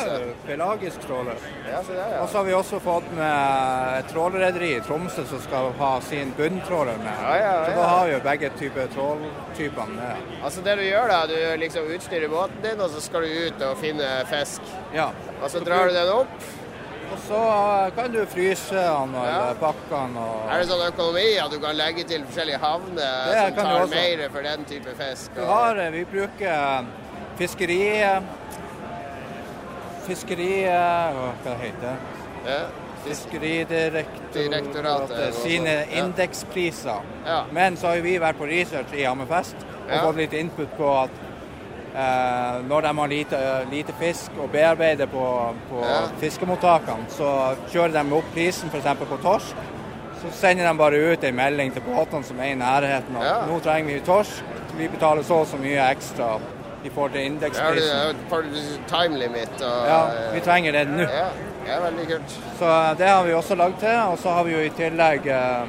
pelagisk tråler. Ja, der, Og så har vi også fått med et trålerrederi i Tromsø som skal ha sin bunntråler med. Ja, ja, Så ja. da har vi jo begge typer tråltypene med. Altså det du gjør da, du liksom utstyrer båten din, og så skal du ut og finne fisk. Ja. Og så drar du den opp. Og så eh, kan du fryse den Ja. eller pakke den. Og... Er det sånn økonomi at du kan legge til forskjellige havner som tar mer for den type fisk? Vi, har, eh, vi bruker fiskeri Fiskeri... Hva heter det? Ja. Fiskeridirektoratet sine ja. indekspriser. Ja. Men så har vi vært på research i Hammerfest og Ja. fått litt input på at eh, når de har lite, lite fisk og bearbeider på, på Ja. fiskemottakene, så kjører de opp prisen f.eks. på torsk. Så sender de bare ut en melding til båtene som er i nærheten at Ja. nå trenger vi torsk. Vi betaler så og så mye ekstra i forhold til Ja, det indeksprisen. er time limit og Ja, vi trenger det nå. Ja, det er veldig kult. Så eh, det har vi også lagd til. Og så har vi jo i tillegg eh, eh,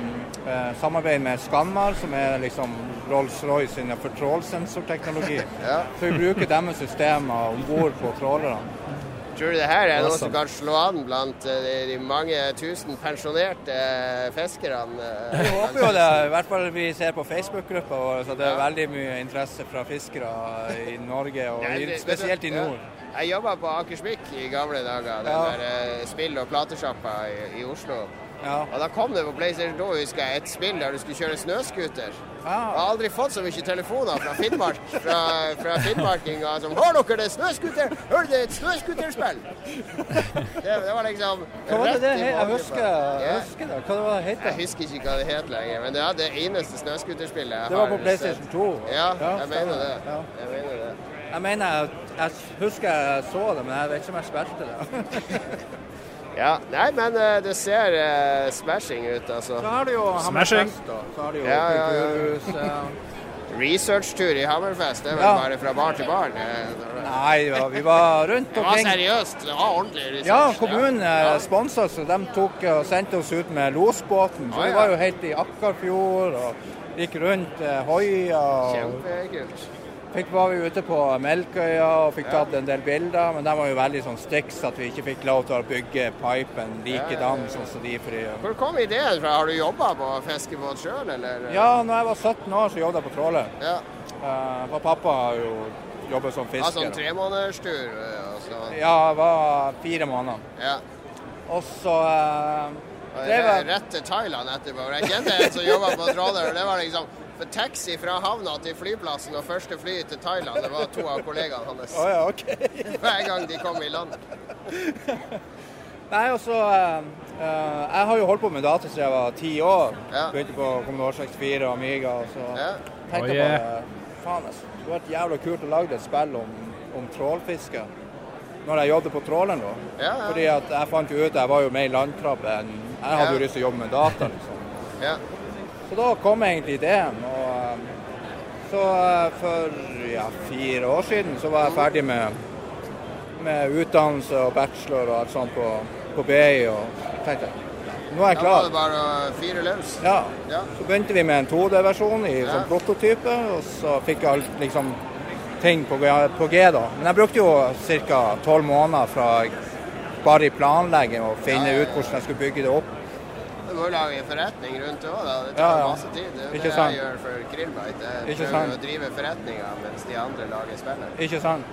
samarbeid med Scanmar, som er liksom Rolls-Royce innenfor trålsensorteknologi. <laughs> Ja. Så vi bruker deres systemer om bord på trålerne. Tror du det her er noe som kan slå an blant eh, de, de mange tusen pensjonerte eh, fiskerne? eh, Vi håper jo det. I hvert fall vi ser på Facebook-gruppa vår, så det er Ja. veldig mye interesse fra fiskere i Norge, og Ja, det- spesielt i ja. nord. Jeg jobba på Akersmik i gamle dager, den Ja. der eh, spill- og platesjappa i, i Oslo. Ja. Og da kom det på PlayStation 2 husker jeg, et spill der du skulle kjøre snøscooter. Jeg har aldri fått så mye telefoner fra Finnmark Fra, fra finnmarkinger som 'Har dere det snøscooter? Hør, det er et snøscooterspill!' <laughs> Det, det var liksom Hva var det det het? Jeg husker, jeg husker det. Hva var det Jeg husker ikke hva det het lenger, men det er det eneste snøscooterspillet jeg har. Det var på PlayStation 2. Ja, jeg mener det. Ja. Jeg mener det. Jeg mener, jeg husker jeg så det, men jeg vet ikke om jeg spilte det. <laughs> Ja, nei, men eh, det ser uh, smashing ut, altså. Så har du jo Smashing. Hammerfest, da. Så har du jo Ja, ja, ja. Kulturhuset. <laughs> Researchtur i Hammerfest, det er vel Ja. bare fra bar til bar? Det, Nei, ja, vi var rundt det var seriøst. Det var ordentlig research. Ja, kommunen Ja. ja. sponsa oss, og de tok og sendte oss ut med losbåten. Så Ah, vi var jo helt i Akkarfjord og gikk rundt eh, Hoia. og Kjempekult. Fikk var vi ute på Melkøya og fikk tatt en del bilder, men de var jo veldig sånn striks at vi ikke fikk lov til å bygge pipen likedan sånn som de fri. Hvor kom ideen fra? Har du jobba på fiskebåt sjøl, eller? Ja, når jeg var 17 år så jobbet jeg på tråler. ja. Uh, pappa har jo jobbet som Ja, sånn fisker. tremånederstur eh, og så. Ja, jeg var fire måneder. Ja. Og så uh, Det var- Rett til Thailand etterpå. Jeg kjente en som jobba på tråler. og Det var liksom for taxi fra havna til flyplassen og første fly til Thailand. Det var to av kollegaene hans. Oh, ja, OK. <laughs> Hver gang de kom i land. Nei, altså så eh, eh, Jeg har jo holdt på med data siden jeg var ti år. Ja. Begynte på Kommunal 64 og Amiga. Og så Ja. tenkte Oh, jeg yeah. bare Faen, altså. Det hadde vært jævla kult å lage et spill om, om trålfiske. Når jeg jobbet på tråleren da. Ja, ja. Fordi at jeg fant jo ut Jeg var jo mer landkrabbe enn Jeg hadde jo lyst til å jobbe med data, liksom. Så da kom egentlig ideen. Og eh, så eh, for ja, fire år siden så var jeg ferdig med, med utdannelse og bachelor og alt sånt på, på BI. Og tenkte nå er jeg klar. Da var det bare å fyre løs. Ja. Ja. Så begynte vi med en 2D-versjon i Ja. sånn prototype, og så fikk jeg alt liksom ting på på G da. Men jeg brukte jo ca. tolv måneder fra bare i planlegging og finne ut hvordan jeg skulle bygge det opp. Må lage en forretning rundt det òg, da. Det tar Ja, ja. masse tid. Det er Ikke det sant. jeg gjør for Krillbite. Jeg Ikke prøver sant. å drive forretninger mens de andre lager spillet. Ikke sant.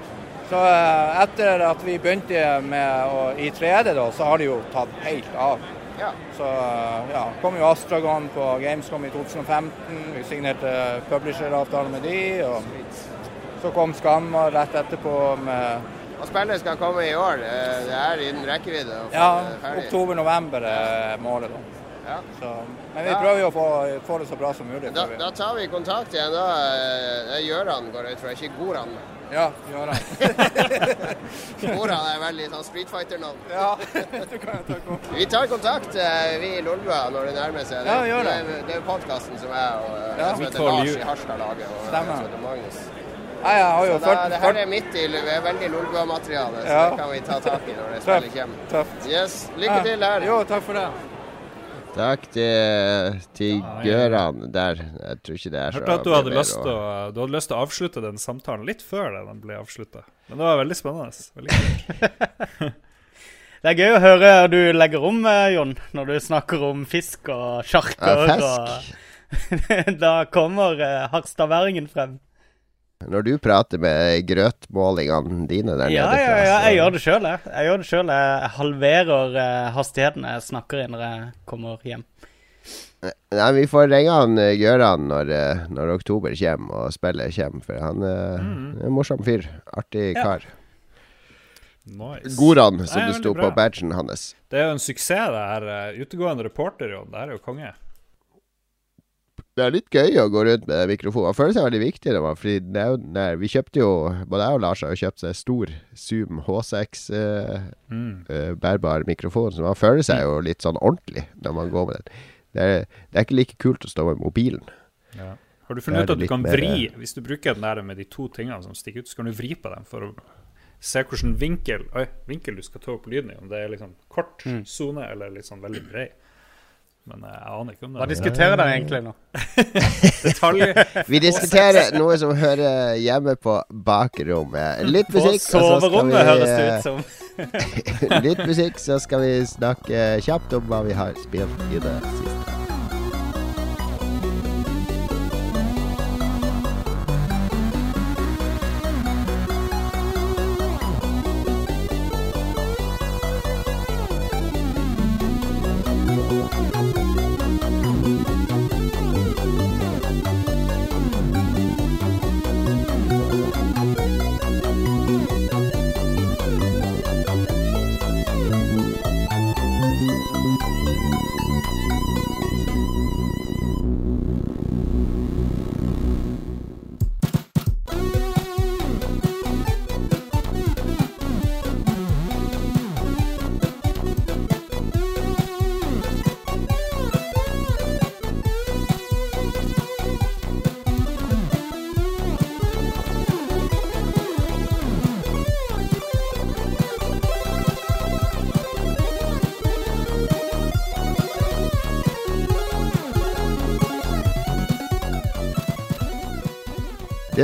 Så eh, etter at vi begynte med å, i 3D, da, så har det jo tatt helt av. Ja. Så eh, ja, kom jo Astragon på Gamescom i 2015. Vi signerte publisher-avtale med de. Og så kom Skamma rett etterpå med Og spillet skal komme i år. Eh, Det er innen rekkevidde Ja, oktober-november er målet, da. Ja. Så, men vi prøver jo å få, få det så bra som mulig. Da, da tar vi kontakt igjen. Da eh, det er Gjøran går ut fra, ikke Goran. Ja, gjør det. <laughs> Goran er veldig sånn Street Fighter-navn. ja, du kan jo ta kontakt. Vi tar kontakt, eh, vi i Lolbua, når det nærmer seg. Ja, gjør det. Det er, det er podkasten som jeg og eh, Ja. som heter Lars i Harstad-laget, Og Stemmer. som heter Magnus. Nei, jeg har jo Så da, ført, det her er midt i det er veldig Lolbua-materiale, så Ja. det kan vi ta tak i når det spiller spillet kommer. tøft. Yes, lykke til her. Jo, takk for det. Takk til, til Gøran der. Jeg tror ikke det er så Hørte at du hadde, lyst til å, du hadde lyst til å avslutte den samtalen litt før den ble avslutta. Men det var veldig spennende. Veldig. <laughs> Det er gøy å høre du legger om, eh, Jon, når du snakker om fisk og sjarker. Ja, fisk. og <laughs> da kommer uh, harstadværingen frem. Når du prater med grøtmålingene dine der Ja, nede ja, fra, ja, ja, jeg gjør det sjøl, jeg. Jeg gjør det selv. Jeg halverer eh, hastigheten jeg snakker i når jeg kommer hjem. Nei, vi får ringe han eh, Gøran når, eh, når oktober kommer og spillet kommer, for han er en morsom fyr. Artig Ja. kar. Nice. Goran, som Nei, det sto bra. på badgen hans. Det er jo en suksess, det her. Utegående reporter, Jon. Det her er jo konge. Det er litt gøy å gå rundt med mikrofon. Man føler seg veldig viktig. Det var, fordi det er nei, vi kjøpte jo Både jeg og Lars har jo kjøpt seg stor Zoom H6 eh, Mm. eh, bærbar mikrofon, så man føler seg jo litt sånn ordentlig når man går med den. Det er, det er ikke like kult å stå med mobilen. Ja. Har du funnet ut at du kan mer- vri Hvis du bruker den der med de to tingene som stikker ut, så kan du vri på dem for å se hvilken vinkel, vinkel du skal ta opp lyden i. Om det er liksom kort Mm. eller litt sånn veldig bred. Men eh, jeg aner ikke om det Hva er diskuterer dere egentlig nå? <laughs> Detaljer. Vi diskuterer noe som hører hjemme på bakrommet. Litt På musikk, og så skal vi høres det ut som. <laughs> Litt musikk, så skal vi snakke kjapt om hva vi har spilt i det siste.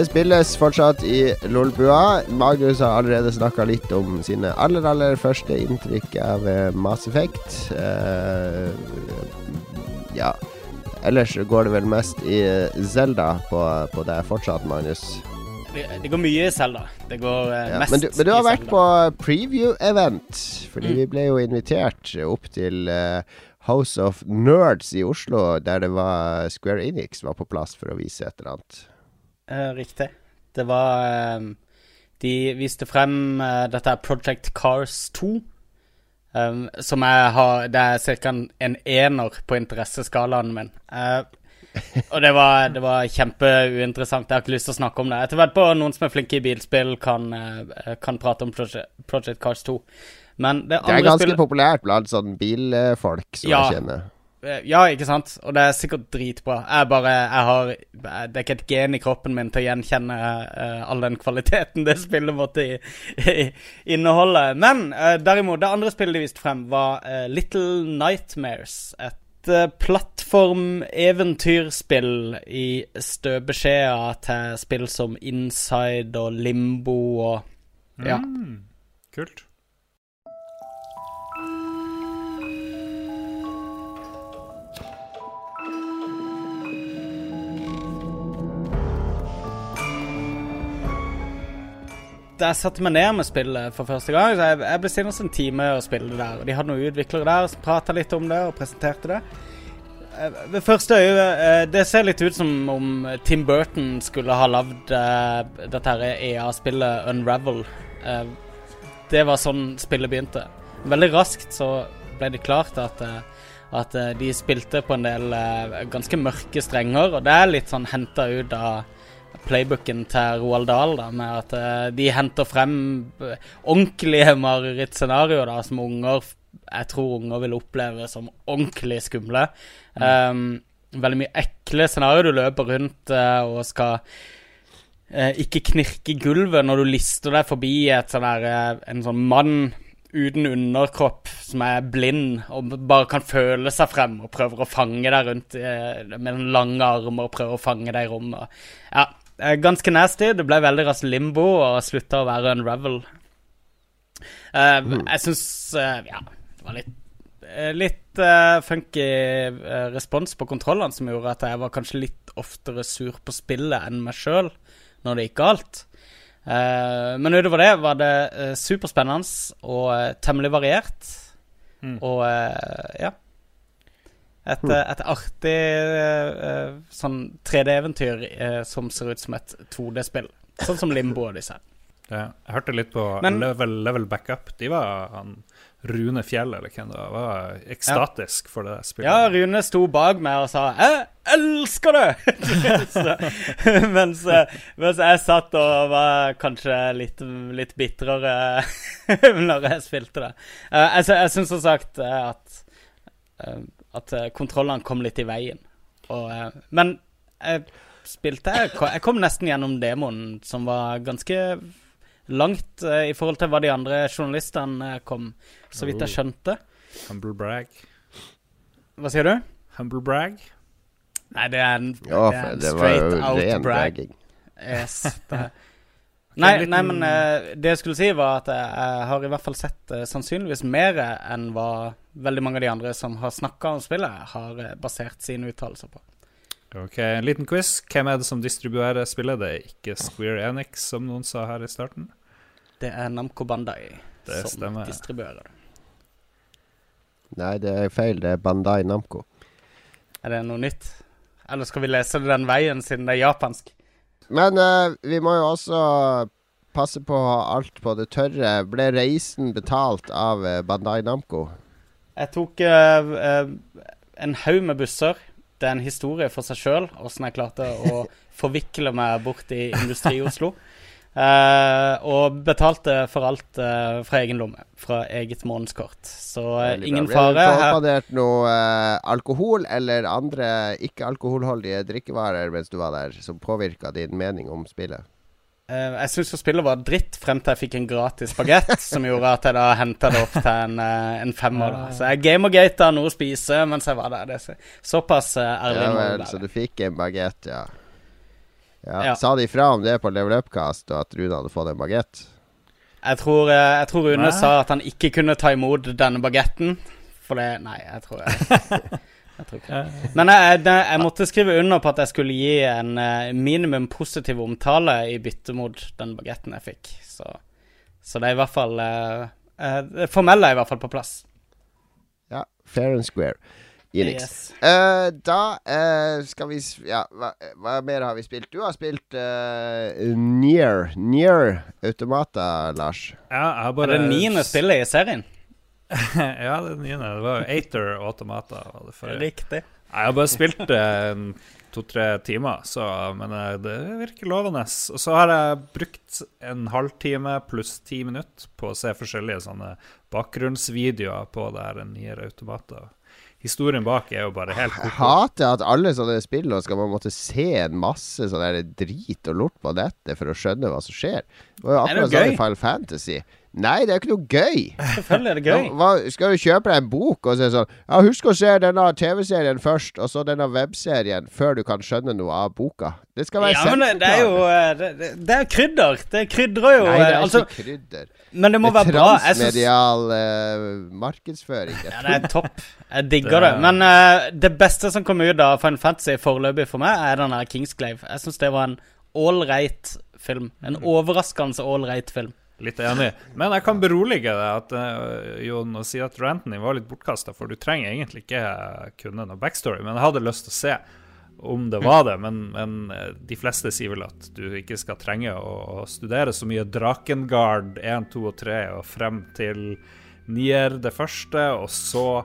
Det spilles fortsatt i Lolbua. Magnus har allerede snakka litt om sine aller, aller første inntrykk av eh, Mass Effect. Uh, ja. Ellers går det vel mest i eh, Zelda på, på deg fortsatt, Magnus. Det, det går mye i Zelda. Det går Ja, mest men, du, men du har vært på preview-event. Fordi Mm. vi ble jo invitert opp til uh, House of Nerds i Oslo, der det var Square Enix var på plass for å vise et eller annet. Eh, riktig. Det var eh, De viste frem eh, dette er Project Cars 2. Um, som jeg har Det er ca. En, en ener på interesseskalaen min. Uh, og det var, det var kjempeuinteressant. Jeg har ikke lyst til å snakke om det. Etter hvert på noen som er flinke i bilspill, kan, kan prate om Project, Project Cars 2. Men det Det er ganske spillet populært blant sånn bilfolk som Ja. jeg kjenner. Eh, Ja, ikke sant? Og det er sikkert dritbra. Jeg bare Jeg har Det er ikke et gen i kroppen min til å gjenkjenne uh, all den kvaliteten det spillet måtte i, i, inneholde. Men uh, derimot, det andre spillet de viste frem, var uh, Little Nightmares. Et plattform-eventyrspill i støpeskjea til spill som Inside og Limbo og Ja. Mm, kult. Da jeg satte meg ned med spillet for første gang, så jeg, jeg bestilte oss en time å spille det der. Og de hadde noen utviklere der som prata litt om det og presenterte det. Eh, Ved første øye eh, Det ser litt ut som om Tim Burton skulle ha lagd eh, dette EA-spillet Unravel. Eh, det var sånn spillet begynte. Veldig raskt så ble det klart at, at de spilte på en del ganske mørke strenger, og det er litt sånn henta ut av playbooken til Roald Dahl, da, med at uh, de henter frem eh, ordentlige marerittscenarioer da, som unger jeg tror unger vil oppleve som ordentlig skumle. Um, veldig mye ekle scenarioer. Du løper rundt uh, og skal uh, ikke knirke gulvet når du lister deg forbi et sånn der, en sånn mann uten underkropp som er blind og bare kan føle seg frem og prøver å fange deg rundt med lange armer og prøver å fange deg i rommet. Ja, ganske nasty. Det ble veldig raskt limbo og slutta å være unravel. mm. Jeg syns Ja, det var litt eh, Litt uh, funky eh, respons på kontrollene som gjorde at jeg var kanskje litt oftere sur på spillet enn meg sjøl når det gikk galt. Eh, men utover det var det eh, superspennende og eh, temmelig variert. Mm. Og eh, ja. Et, eh, et artig eh, eh, sånn 3D-eventyr uh, som ser ut som et 2D-spill. Sånn som Limbo og disse. Ja, jeg hørte litt på Men- level, level Backup. De var han Rune Fjell, eller hvem det var, var ekstatisk for det spillet. Ja, Rune sto bak meg og sa 'Jeg elsker det!' Så, <laughs> mens, eh, mens jeg satt og var kanskje litt, litt bitrere <laughs> når jeg spilte det. Uh, Jeg, jeg syns som sagt eh, at, eh, at eh, kontrollene kom litt i veien. Og, eh, men jeg spilte jeg Jeg kom nesten gjennom demoen, som var ganske langt eh, i forhold til hva de andre journalistene kom, så vidt jeg skjønte. Humble brag. Hva sier du? Humble brag. Nei, det er en, Ja, det er en det straight out brag. bragging. Yes, det. Nei, liten- nei, men uh, det jeg skulle si, var at jeg, jeg har i hvert fall sett uh, sannsynligvis mer enn hva veldig mange av de andre som har snakka om spillet, har uh, basert sine uttalelser på. Ok, En liten quiz. Hvem er det som distribuerer spillet? Det er ikke Square Enix, som noen sa her i starten. Det er Namco Bandai Det som stemmer. distribuerer det. Nei, det er feil. Det er Bandai Namco. Er det noe nytt? Eller skal vi lese det den veien, siden det er japansk? Men uh, vi må jo også passe på å ha alt på det tørre. Ble reisen betalt av eh, Bandai Namco? Jeg tok uh, uh, en haug med busser. Det er en historie for seg sjøl, åssen jeg klarte å <laughs> forvikle meg bort i Industri-Oslo. Eh, og betalte for alt eh, fra egen lomme, fra eget månedskort. Så Veldig ingen fare. Har du påspandert noe alkohol eller andre ikke-alkoholholdige drikkevarer mens du var der, som påvirka din mening om spillet? eh, jeg syns jo spillet var dritt frem til jeg fikk en gratis bagett, <laughs> som gjorde at jeg da henta det opp til en, en femmer. da. Så jeg gamergata noe å spise mens jeg var der. Det såpass ærlig Ja vel, så du fikk en bagett, ja. Ja. Ja. Sa de fra om det på Level Upcast, og at Rune hadde fått en bagett? Jeg tror, eh, jeg tror Rune Nei. sa at han ikke kunne ta imot denne bagetten. For det Nei, jeg tror jeg, <laughs> jeg tror ikke. Men jeg, jeg måtte skrive under på at jeg skulle gi en eh, minimum positiv omtale i bytte mot den bagetten jeg fikk. Så, så det er i hvert fall eh, eh, Det formelle er i hvert fall på plass. Ja, Fair and square. Enix. Yes. Uh, da uh, skal vi Ja, hva, hva mer har vi spilt? Du har spilt uh, Near Near Automata, Lars. Ja, jeg har Er bare det niende spillet i serien? <laughs> ja, det niende. Det var Ater Automata. Var det. Riktig. Jeg har bare spilt to-tre timer, så, men eh, det virker lovende. Og så har jeg brukt en halvtime pluss ti minutter på å se forskjellige sånne bakgrunnsvideoer på det her Nier automater. Historien bak er jo bare helt Jeg hater at alle sånne spill skal man måtte se en masse sånn drit og lort på nettet for å skjønne hva som skjer. Det var jo akkurat sånn i Final Fantasy. Nei, det er jo ikke noe gøy. Selvfølgelig er det gøy. Hva, skal du kjøpe deg en bok og si sånn Ja, husk å se denne TV-serien først, og så denne webserien, før du kan skjønne noe av boka. Det skal være Ja, men det, det er jo eh, det, det, er krydder. Det krydrer jo Nei, det eh, er altså, ikke krydder. Men det må være bra. Transmedial eh, markedsføring. Ja, det er topp. Jeg digger det. Men uh, det beste som kom ut av Final Fantasy foreløpig for meg, er den her Kingsglave. Jeg syns det var en ålreit film. En overraskende ålreit film. Litt enig. Men jeg kan berolige deg at uh, Jon, og si at ranten din var litt bortkasta, for du trenger egentlig ikke kunne noe backstory. Men jeg hadde lyst til å se om det var det. Men, men eh, de fleste sier vel at du ikke skal trenge å, studere så mye Drakengard 1, 2 og 3 og frem til nier det første, og så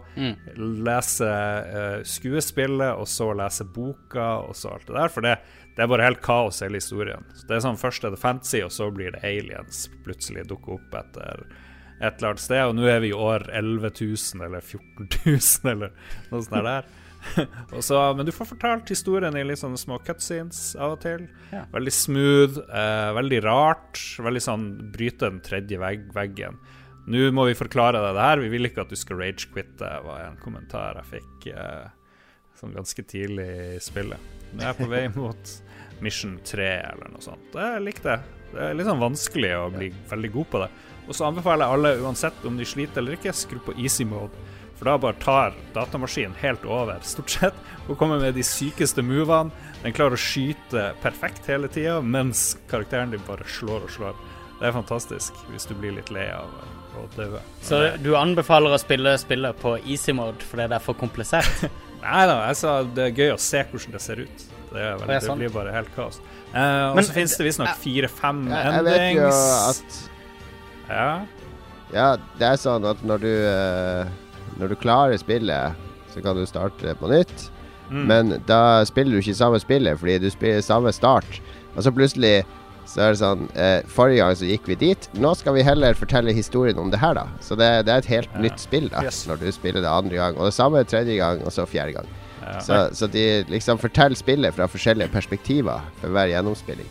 lese uh, skuespillet, og så lese boka, og så alt det der. For det, det er bare helt kaos, hele historien. Så det er sånn Først er det fantasy, og så blir det aliens plutselig dukker opp etter et eller annet sted. Og nå er vi i år 11 000 eller 14 000 eller noe sånt der. <laughs> og så, men du får fortalt historien i litt sånne små cutscenes av og til. Ja. Veldig smooth, eh, veldig rart. Veldig sånn bryte den tredje vegg, veggen. Nå må vi forklare deg det her. Vi vil ikke at du skal rage-quitte, var en kommentar jeg fikk eh, sånn ganske tidlig i spillet. Nå er jeg på vei <laughs> mot Mission 3 eller noe sånt. Jeg likte det. Det er litt sånn vanskelig å bli veldig god på det. Og så anbefaler jeg alle, uansett om de sliter eller ikke, skru på easy mode. For da bare tar datamaskinen helt over, stort sett, og kommer med de sykeste movene. Den klarer å skyte perfekt hele tida, mens karakteren din bare slår og slår. Det er fantastisk, hvis du blir litt lei av å dø. Så du anbefaler å spille spillet på easy mode fordi det er for komplisert? <laughs> Nei da, jeg sa det er gøy å se hvordan det ser ut. Det, er veldig, Det er det, blir bare helt kaos. Eh, og så finnes det visstnok fire-fem endings. jeg vet jo at Ja. Ja, det er sånn at når du eh, Når du klarer spillet, så kan du starte på nytt. Mm. Men da spiller du ikke samme spillet, fordi du spiller samme start. Og så plutselig så er det sånn eh, Forrige gang så gikk vi dit. Nå skal vi heller fortelle historien om det her, da. Så det, det er et helt Ja. nytt spill da Yes. når du spiller det andre gang. Og det samme tredje gang, og så fjerde gang. Ja. Så, så de liksom forteller spillet fra forskjellige perspektiver for hver gjennomspilling.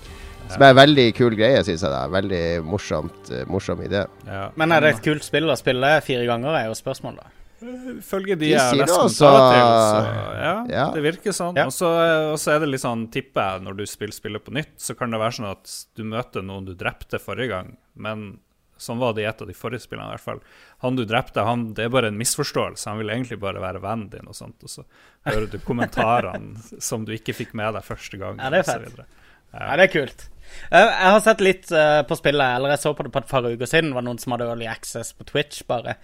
Som er en veldig kul greie, syns jeg. da Veldig morsomt, eh, morsom idé. ja. Men er det et kult spill å spille fire ganger, er jo spørsmålet. Ifølge de De jeg har lest kommentarer til, så ja, Ja. det virker sånn. Ja. Og så og så er det litt sånn, tipper jeg, når du spiller spillet på nytt, så kan det være sånn at du møter noen du drepte forrige gang, men sånn var det i et av de forrige spillene i hvert fall. Han du drepte, han, det er bare en misforståelse. Han vil egentlig bare være vennen din og sånt, og så hører du kommentarene <laughs> som du ikke fikk med deg første gang. Ja, det er fett. Ja. Ja, det er kult. Eh, Jeg har sett litt eh, på spillet, eller jeg så på det på et par uker siden. Det var noen som hadde early access på Twitch, bare.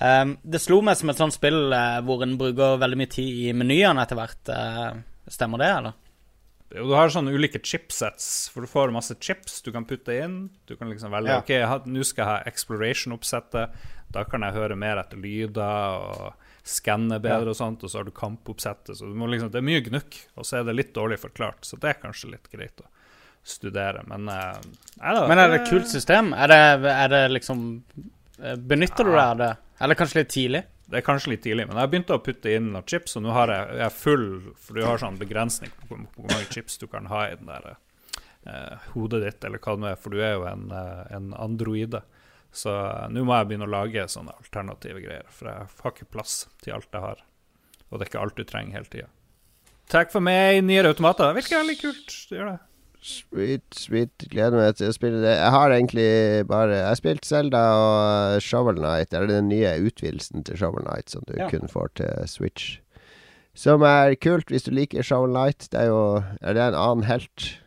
Um, det slo meg som et sånt spill eh, hvor en bruker veldig mye tid i menyene etter hvert. Eh, stemmer det, eller? Jo, du har sånne ulike chipsets, for du får masse chips du kan putte inn. Du kan liksom velge Ja. OK, nå skal jeg ha exploration-oppsettet. Da kan jeg høre mer etter lyder og skanne bedre og sånt. Og så har du kampoppsettet. Så du må liksom, det er mye gnukk, og så er det litt dårlig forklart. Så det er kanskje litt greit å studere. Men eh, da. Men er det et kult system? Er det, er det liksom Benytter Benytter du deg av det? Eller kanskje litt tidlig? Det er kanskje litt tidlig, men jeg begynte å putte inn noen chips, og nå har jeg, jeg full For du har sånn begrensning på hvor mange chips du kan ha i den der eh, hodet ditt, eller hva det nå er, for du er jo en, eh, en androide. Så eh, nå må jeg begynne å lage sånne alternative greier, for jeg har ikke plass til alt jeg har. Og det er ikke alt du trenger hele tida. Takk for meg, nye automater. Det virker veldig kult. Det gjør det. Sweet, sweet. Gleder meg til å spille det. Jeg har egentlig bare Jeg har spilt Zelda og Shovel Knight. Eller den nye utvidelsen til Shovel Knight som du Ja. kun får til Switch. Som er kult hvis du liker Shovel Knight. Det er jo Er det en annen helt?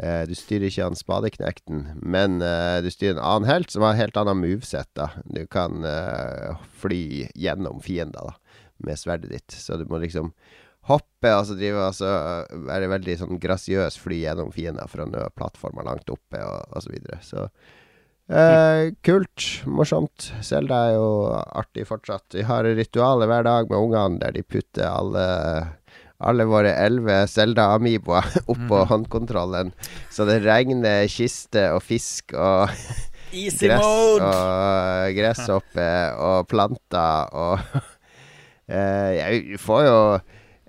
Eh, du styrer ikke han spadeknekten, men eh, du styrer en annen helt som har helt annen moveset. da Du kan eh, fly gjennom fiender, da. med sverdet ditt. Så du må liksom hoppe, så drive altså være veldig sånn grasiøs fly gjennom fiender for å nå plattformer langt oppe, og, og så videre. Så eh, kult. Morsomt. Selda er jo artig fortsatt. Vi har ritualer hver dag med ungene der de putter alle alle våre elleve Selda-amiboer <laughs> oppå håndkontrollen. Så det regner kister og fisk og <laughs> Easy gress mode! og gresshoppe og planter og eh, <laughs> Jeg får jo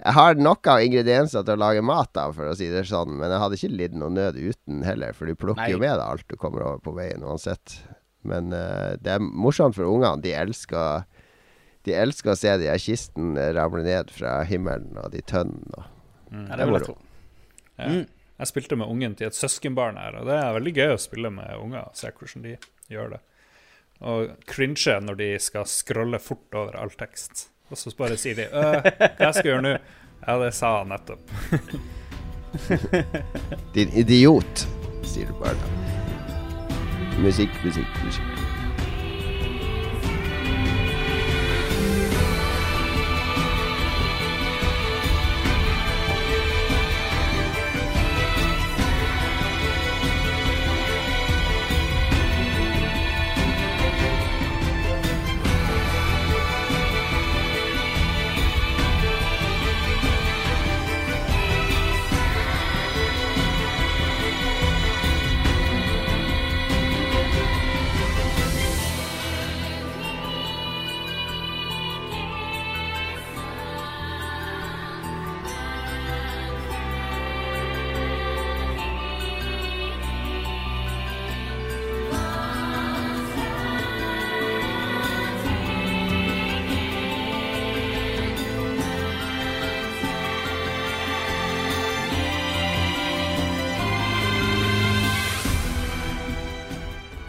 Jeg har nok av ingredienser til å lage mat av, for å si det sånn, men jeg hadde ikke lidd noe nød uten heller, for du plukker Nei. jo med deg alt du kommer over på veien uansett. Men uh, det er morsomt for ungene. De elsker De elsker å se de her kistene ramle ned fra himmelen, og de tønnene og Mm. Ja, det er moro. Ja. Mm. Jeg spilte med ungen til et søskenbarn her, og det er veldig gøy å spille med unger. Se hvordan de gjør det. Og cringe når de skal scrolle fort over all tekst. Og så bare sier de hva 'Hva jeg skal gjøre nå?' Ja, det sa han nettopp. <laughs> Din idiot, sier du bare da. Musikk, musikk, musikk.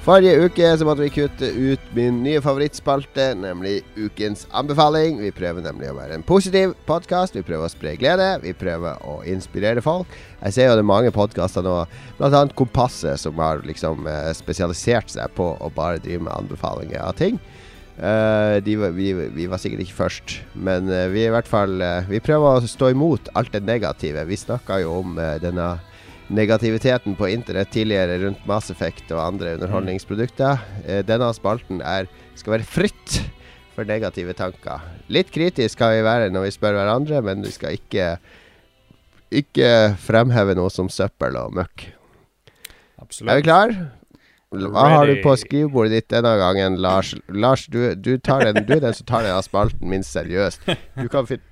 Forrige uke så måtte vi kutte ut min nye favorittspalte, nemlig Ukens anbefaling. Vi prøver nemlig å være en positiv podkast. Vi prøver å spre glede. Vi prøver å inspirere folk. Jeg ser jo det er mange podkaster nå, bl.a. Kompasset, som har liksom eh, spesialisert seg på å bare drive med anbefalinger av ting. Uh, de, vi, vi var sikkert ikke først, men eh, vi i hvert fall Vi prøver å stå imot alt det negative. Vi snakka jo om denne negativiteten på internett tidligere rundt Mass Effect og andre underholdningsprodukter. Eh, denne spalten er, skal være fritt for negative tanker. Litt kritisk skal vi være når vi spør hverandre, men vi skal ikke ikke fremheve noe som søppel og møkk. Absolutt. Er vi klar? Hva har du på skrivebordet ditt denne gangen, Lars? Lars, du, du, tar den, du er den som tar denne spalten minst seriøst. Du kan fin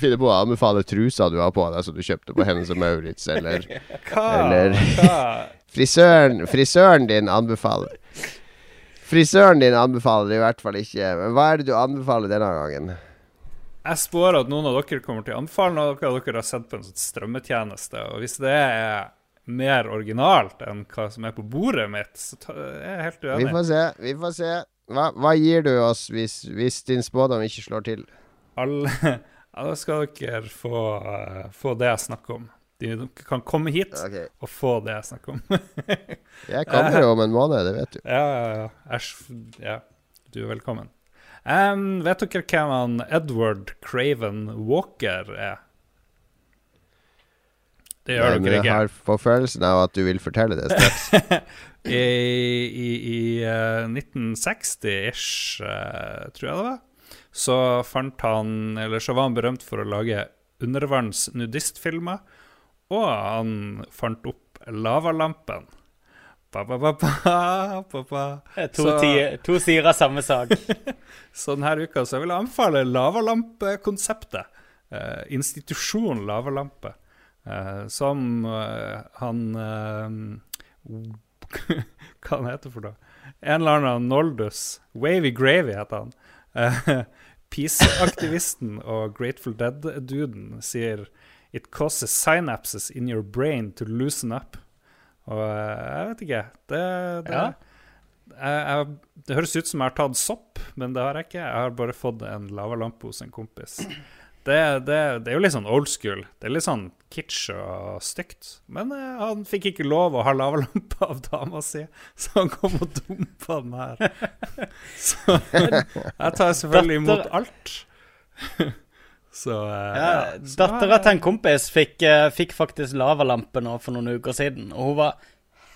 finne på å anbefale trusa du har på deg som du kjøpte på Hennes og Maurits, eller <laughs> Hva? Eller Hva? <laughs> frisøren, frisøren din anbefaler Frisøren din anbefaler i hvert fall ikke. Men hva er det du anbefaler denne gangen? Jeg spår at noen av dere kommer til å anbefale noe dere, dere har sett på en sånn strømmetjeneste. Og hvis det er mer originalt enn hva som er på bordet mitt, så er jeg helt Vi uenig. får se. Vi får se. Hva, hva gir du oss hvis, hvis din spådom ikke slår til? Alle, <laughs> ja, da skal dere få, uh, få det jeg snakker om. De, dere kan komme hit okay. og få det jeg snakker om. <laughs> Jeg kommer jo om en måned, det vet du. Ja, ja, ja. Æsj. Ja, du er velkommen. Um, vet dere hvem han Edward Craven Walker er? Det gjør dere jeg ikke. har på følelsen av at du vil fortelle det straks. <laughs> I, i, i uh, 1960-ish, uh, tror jeg det var, så fant han Eller så var han berømt for å lage undervanns nudistfilmer, og han fant opp lavalampen. Ba, ba, ba. Det To, Så- to sider av samme sak. <laughs> Så denne uka så vil jeg anbefale lavalampe-konseptet. Eh, institusjon lavalampe. Eh, som eh, han eh, <laughs> Hva han heter for noe? En eller annen Noldus. Wavy Gravy heter han. <laughs> Peace-aktivisten og Grateful Dead-duden sier It causes synapses in your brain to loosen up. Og eh, jeg vet ikke. Det, det Ja. jeg, jeg, det høres ut som jeg har tatt sopp, men det har jeg ikke. Jeg har bare fått en lavalampe hos en kompis. Det, det, det er jo litt sånn old school. Det er litt sånn kitsch og stygt. Men eh, han fikk ikke lov å ha lavalampe av dama si, så han kom og dumpa den her. <laughs> Så jeg tar selvfølgelig imot alt. <laughs> Så eh, Ja, så Dattera til en kompis fikk, eh, fikk faktisk lavalampe nå for noen uker siden, og hun var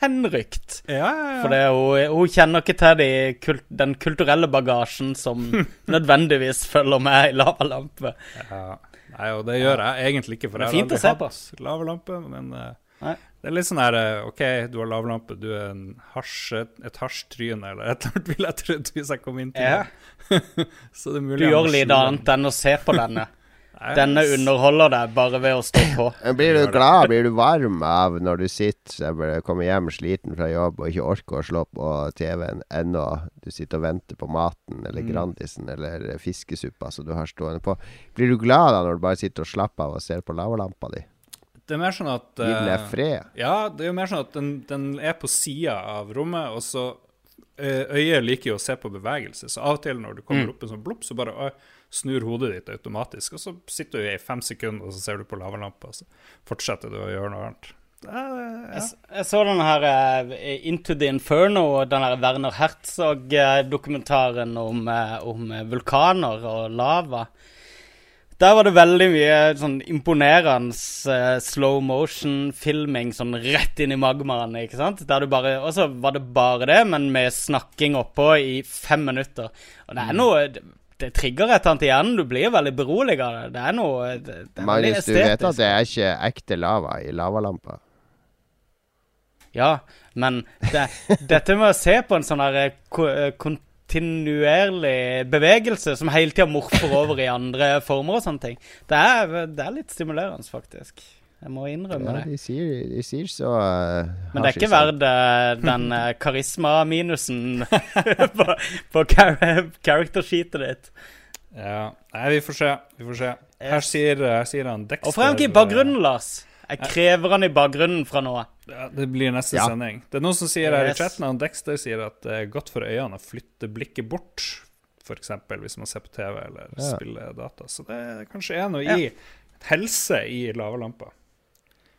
henrykt. Ja, ja, ja. For det, hun, hun kjenner ikke til de kult, den kulturelle bagasjen som <laughs> nødvendigvis følger med i lavalampe. Ja. Nei, og det gjør jeg egentlig ikke, for jeg har aldri hatt på. hatt lavalampe. Men eh, Nei. det er litt sånn her eh, OK, du har lavalampe, du er en hasj, et hasjtryne eller et eller annet, <laughs> vil jeg trodd hvis jeg kom inn til det. <laughs> Så det er mulig Du gjør litt annet enn å se på denne. Denne underholder deg bare ved å stå på. <laughs> Blir du glad, blir du varm av når du sitter og kommer hjem sliten fra jobb og ikke orker å slå på TV-en ennå? Du sitter og venter på maten eller Mm. Grandisen eller fiskesuppa som du har stående på. Blir du glad da når du bare sitter og slapper av og ser på lavalampa di? Det er mer sånn at Gir den fred? Ja, det er jo mer sånn at den, den er på sida av rommet, og så eh, Øyet liker jo å se på bevegelse, så av og til når du kommer Mm. opp en sånn blopp, så bare øh, snur hodet ditt automatisk, og så sitter du i fem sekunder, og så ser du på lavalampa, og så fortsetter du å gjøre noe annet. Er, Jeg, ja. jeg så den her eh, Into the Inferno, den her Werner Herzog-dokumentaren om, eh, om eh, vulkaner og lava. Der var det veldig mye sånn imponerende uh, slow motion-filming sånn rett inn i magmaen, ikke sant? Der du bare, og så var det bare det, men med snakking oppå i fem minutter. Og det er noe Det, trigger et eller annet i hjernen. Du blir veldig beroliget av det. Det er noe det, det er Magnus, du vet at det er ikke ekte lava i lavalampa? Ja, men det, dette med å se på en sånn her eh, eh, kontinuerlig bevegelse som hele tida morfer over i andre former og sånne ting, det er, det er litt stimulerende, faktisk. Jeg må innrømme Ja, det. de sier, de sier så uh, Men det er ikke verdt eh, den uh, karisma-minusen <laughs> på, på char character-sheetet ditt. ja. Nei, vi får se. Vi får se. Her sier, her sier han Dexter Hvorfor er han ikke i bakgrunnen, Lars? Jeg krever han i bakgrunnen fra nå. Ja, det blir neste Ja. sending. Det er noen som sier her i chatten han Dexter sier at det er godt for øynene å flytte blikket bort, f.eks. hvis man ser på TV eller Ja. spiller data. Så det er kanskje er noe i helse i lavalampa.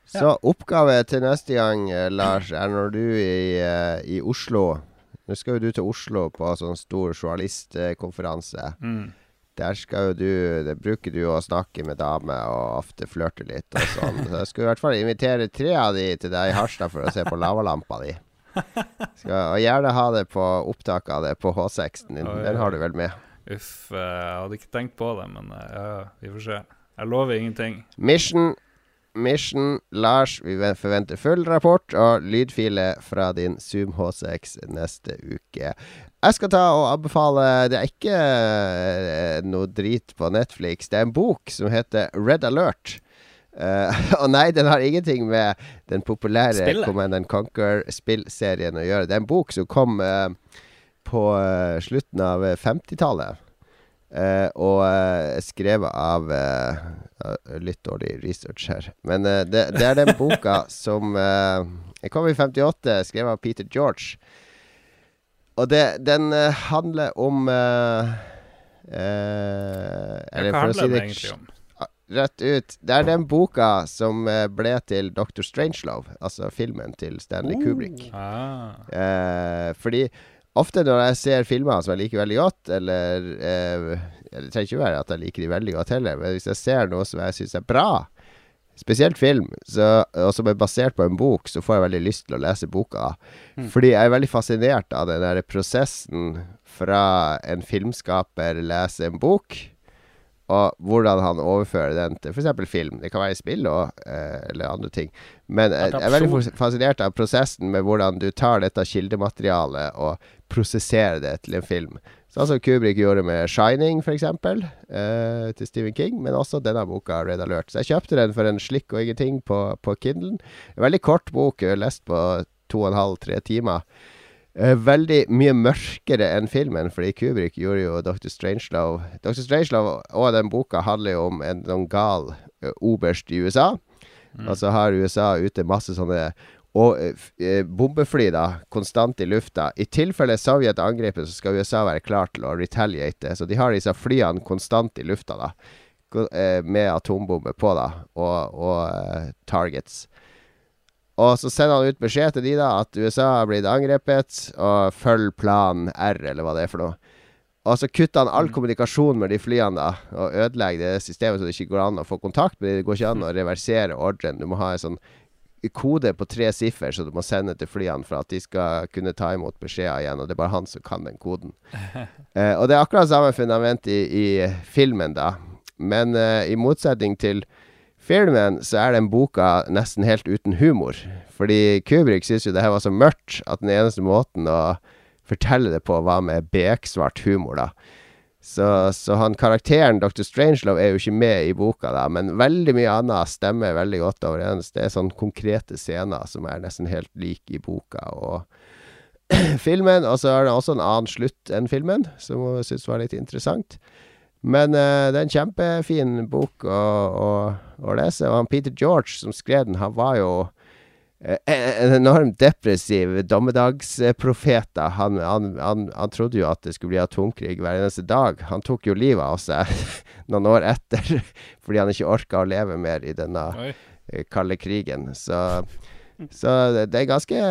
Så oppgave til neste gang, eh, Lars, er når du i, eh, i Oslo Nå skal jo du til Oslo på sånn stor journalistkonferanse. Mm. Der skal jo du Det bruker du å snakke med damer og ofte flørte litt og sånn. Så jeg skal i hvert fall invitere tre av de til deg i Harstad for å se på lavalampa di. Skal, og gjerne ha det på opptak av det på H6-en din. Den har du vel med. Uff, eh, jeg hadde ikke tenkt på det, men ja, vi får se. Jeg lover ingenting. Mission Mission Lars, vi forventer full rapport og lydfile fra din Zoom H6 neste uke. Jeg skal ta og anbefale Det er ikke eh, noe drit på Netflix. Det er en bok som heter Red Alert. Uh, <laughs> og nei, den har ingenting med den populære Spillet? Command and Conquer-spillserien å gjøre. Det er en bok som kom uh, på slutten av eh, 50-tallet. Eh, og eh, skrevet av eh, Litt dårlig research her. Men eh, det, det er den boka <laughs> som eh, Den kom i 58, skrevet av Peter George. Og det, den eh, handler om eh, eh, Ja, hva handler det? egentlig om? Rett ut. Det er den boka som eh, ble til Dr. Strangelove, altså filmen til Stanley Kubrick. Ah. Eh, fordi ofte når jeg ser filmer som jeg liker veldig godt, eller eh, Det trenger ikke være at jeg liker de veldig godt heller, men hvis jeg ser noe som jeg syns er bra, spesielt film, så, og som er basert på en bok, så får jeg veldig lyst til å lese boka. Fordi jeg er veldig fascinert av den der prosessen fra en filmskaper leser en bok, og hvordan han overfører den til f.eks. film. Det kan være spill og, eh, eller andre ting. Men jeg, jeg er veldig fascinert av prosessen med hvordan du tar dette kildematerialet og prosesserer det til en film. Sånn som Kubrick gjorde med 'Shining', f.eks., eh, til Stephen King. Men også denne boka, 'Red Alert'. Så jeg kjøpte den for en slikk og ingenting på, på Kindlen. En veldig kort bok, jeg har lest på to og en halv, tre timer. Eh, veldig mye mørkere enn filmen, fordi Kubrick gjorde jo Dr. Strangelove Dr. Strangelove og den boka handler jo om en sånn gal eh, oberst i USA. Og så har USA ute masse sånne og eh, eh, bombefly da, konstant i lufta. I tilfelle Sovjet angriper, så skal USA være klar til å retaliate. Så de har disse flyene konstant i lufta, da. Eh, Med atombomber på, da. Og, og uh, targets. Og så sender han ut beskjed til de da at USA har blitt angrepet, og følg plan R, eller hva det er for noe. Og så kutter han all kommunikasjon med de flyene, da. Og ødelegger det systemet så det ikke går an å få kontakt. Men det går ikke an å reversere ordren. Du må ha en sånn kode på tre siffer så du må sende til flyene for at de skal kunne ta imot beskjeder igjen. Og det er bare han som kan den koden. <laughs> Eh, og det er akkurat samme fundament i, i filmen, da. Men eh, i motsetning til filmen, så er den boka nesten helt uten humor. Fordi Kubrik syntes jo det her var så mørkt at den eneste måten å fortelle det på, var med beksvart humor, da. Så, så han karakteren Dr. Strangelove er jo ikke med i boka, da, men veldig mye annet stemmer veldig godt overens. Det er sånne konkrete scener som er nesten helt like i boka og <clears throat> filmen. Og så er det også en annen slutt enn filmen, som jeg syns var litt interessant. Men uh, det er en kjempefin bok å, å, å lese. Og han Peter George som skrev den, han var jo en enormt depressiv dommedagsprofet. Han, han, han, han trodde jo at det skulle bli atomkrig hver eneste dag. Han tok jo livet av seg <laughs> noen år etter fordi han ikke orka å leve mer i denne Oi. eh, kalde krigen. Så, så det, det er ganske,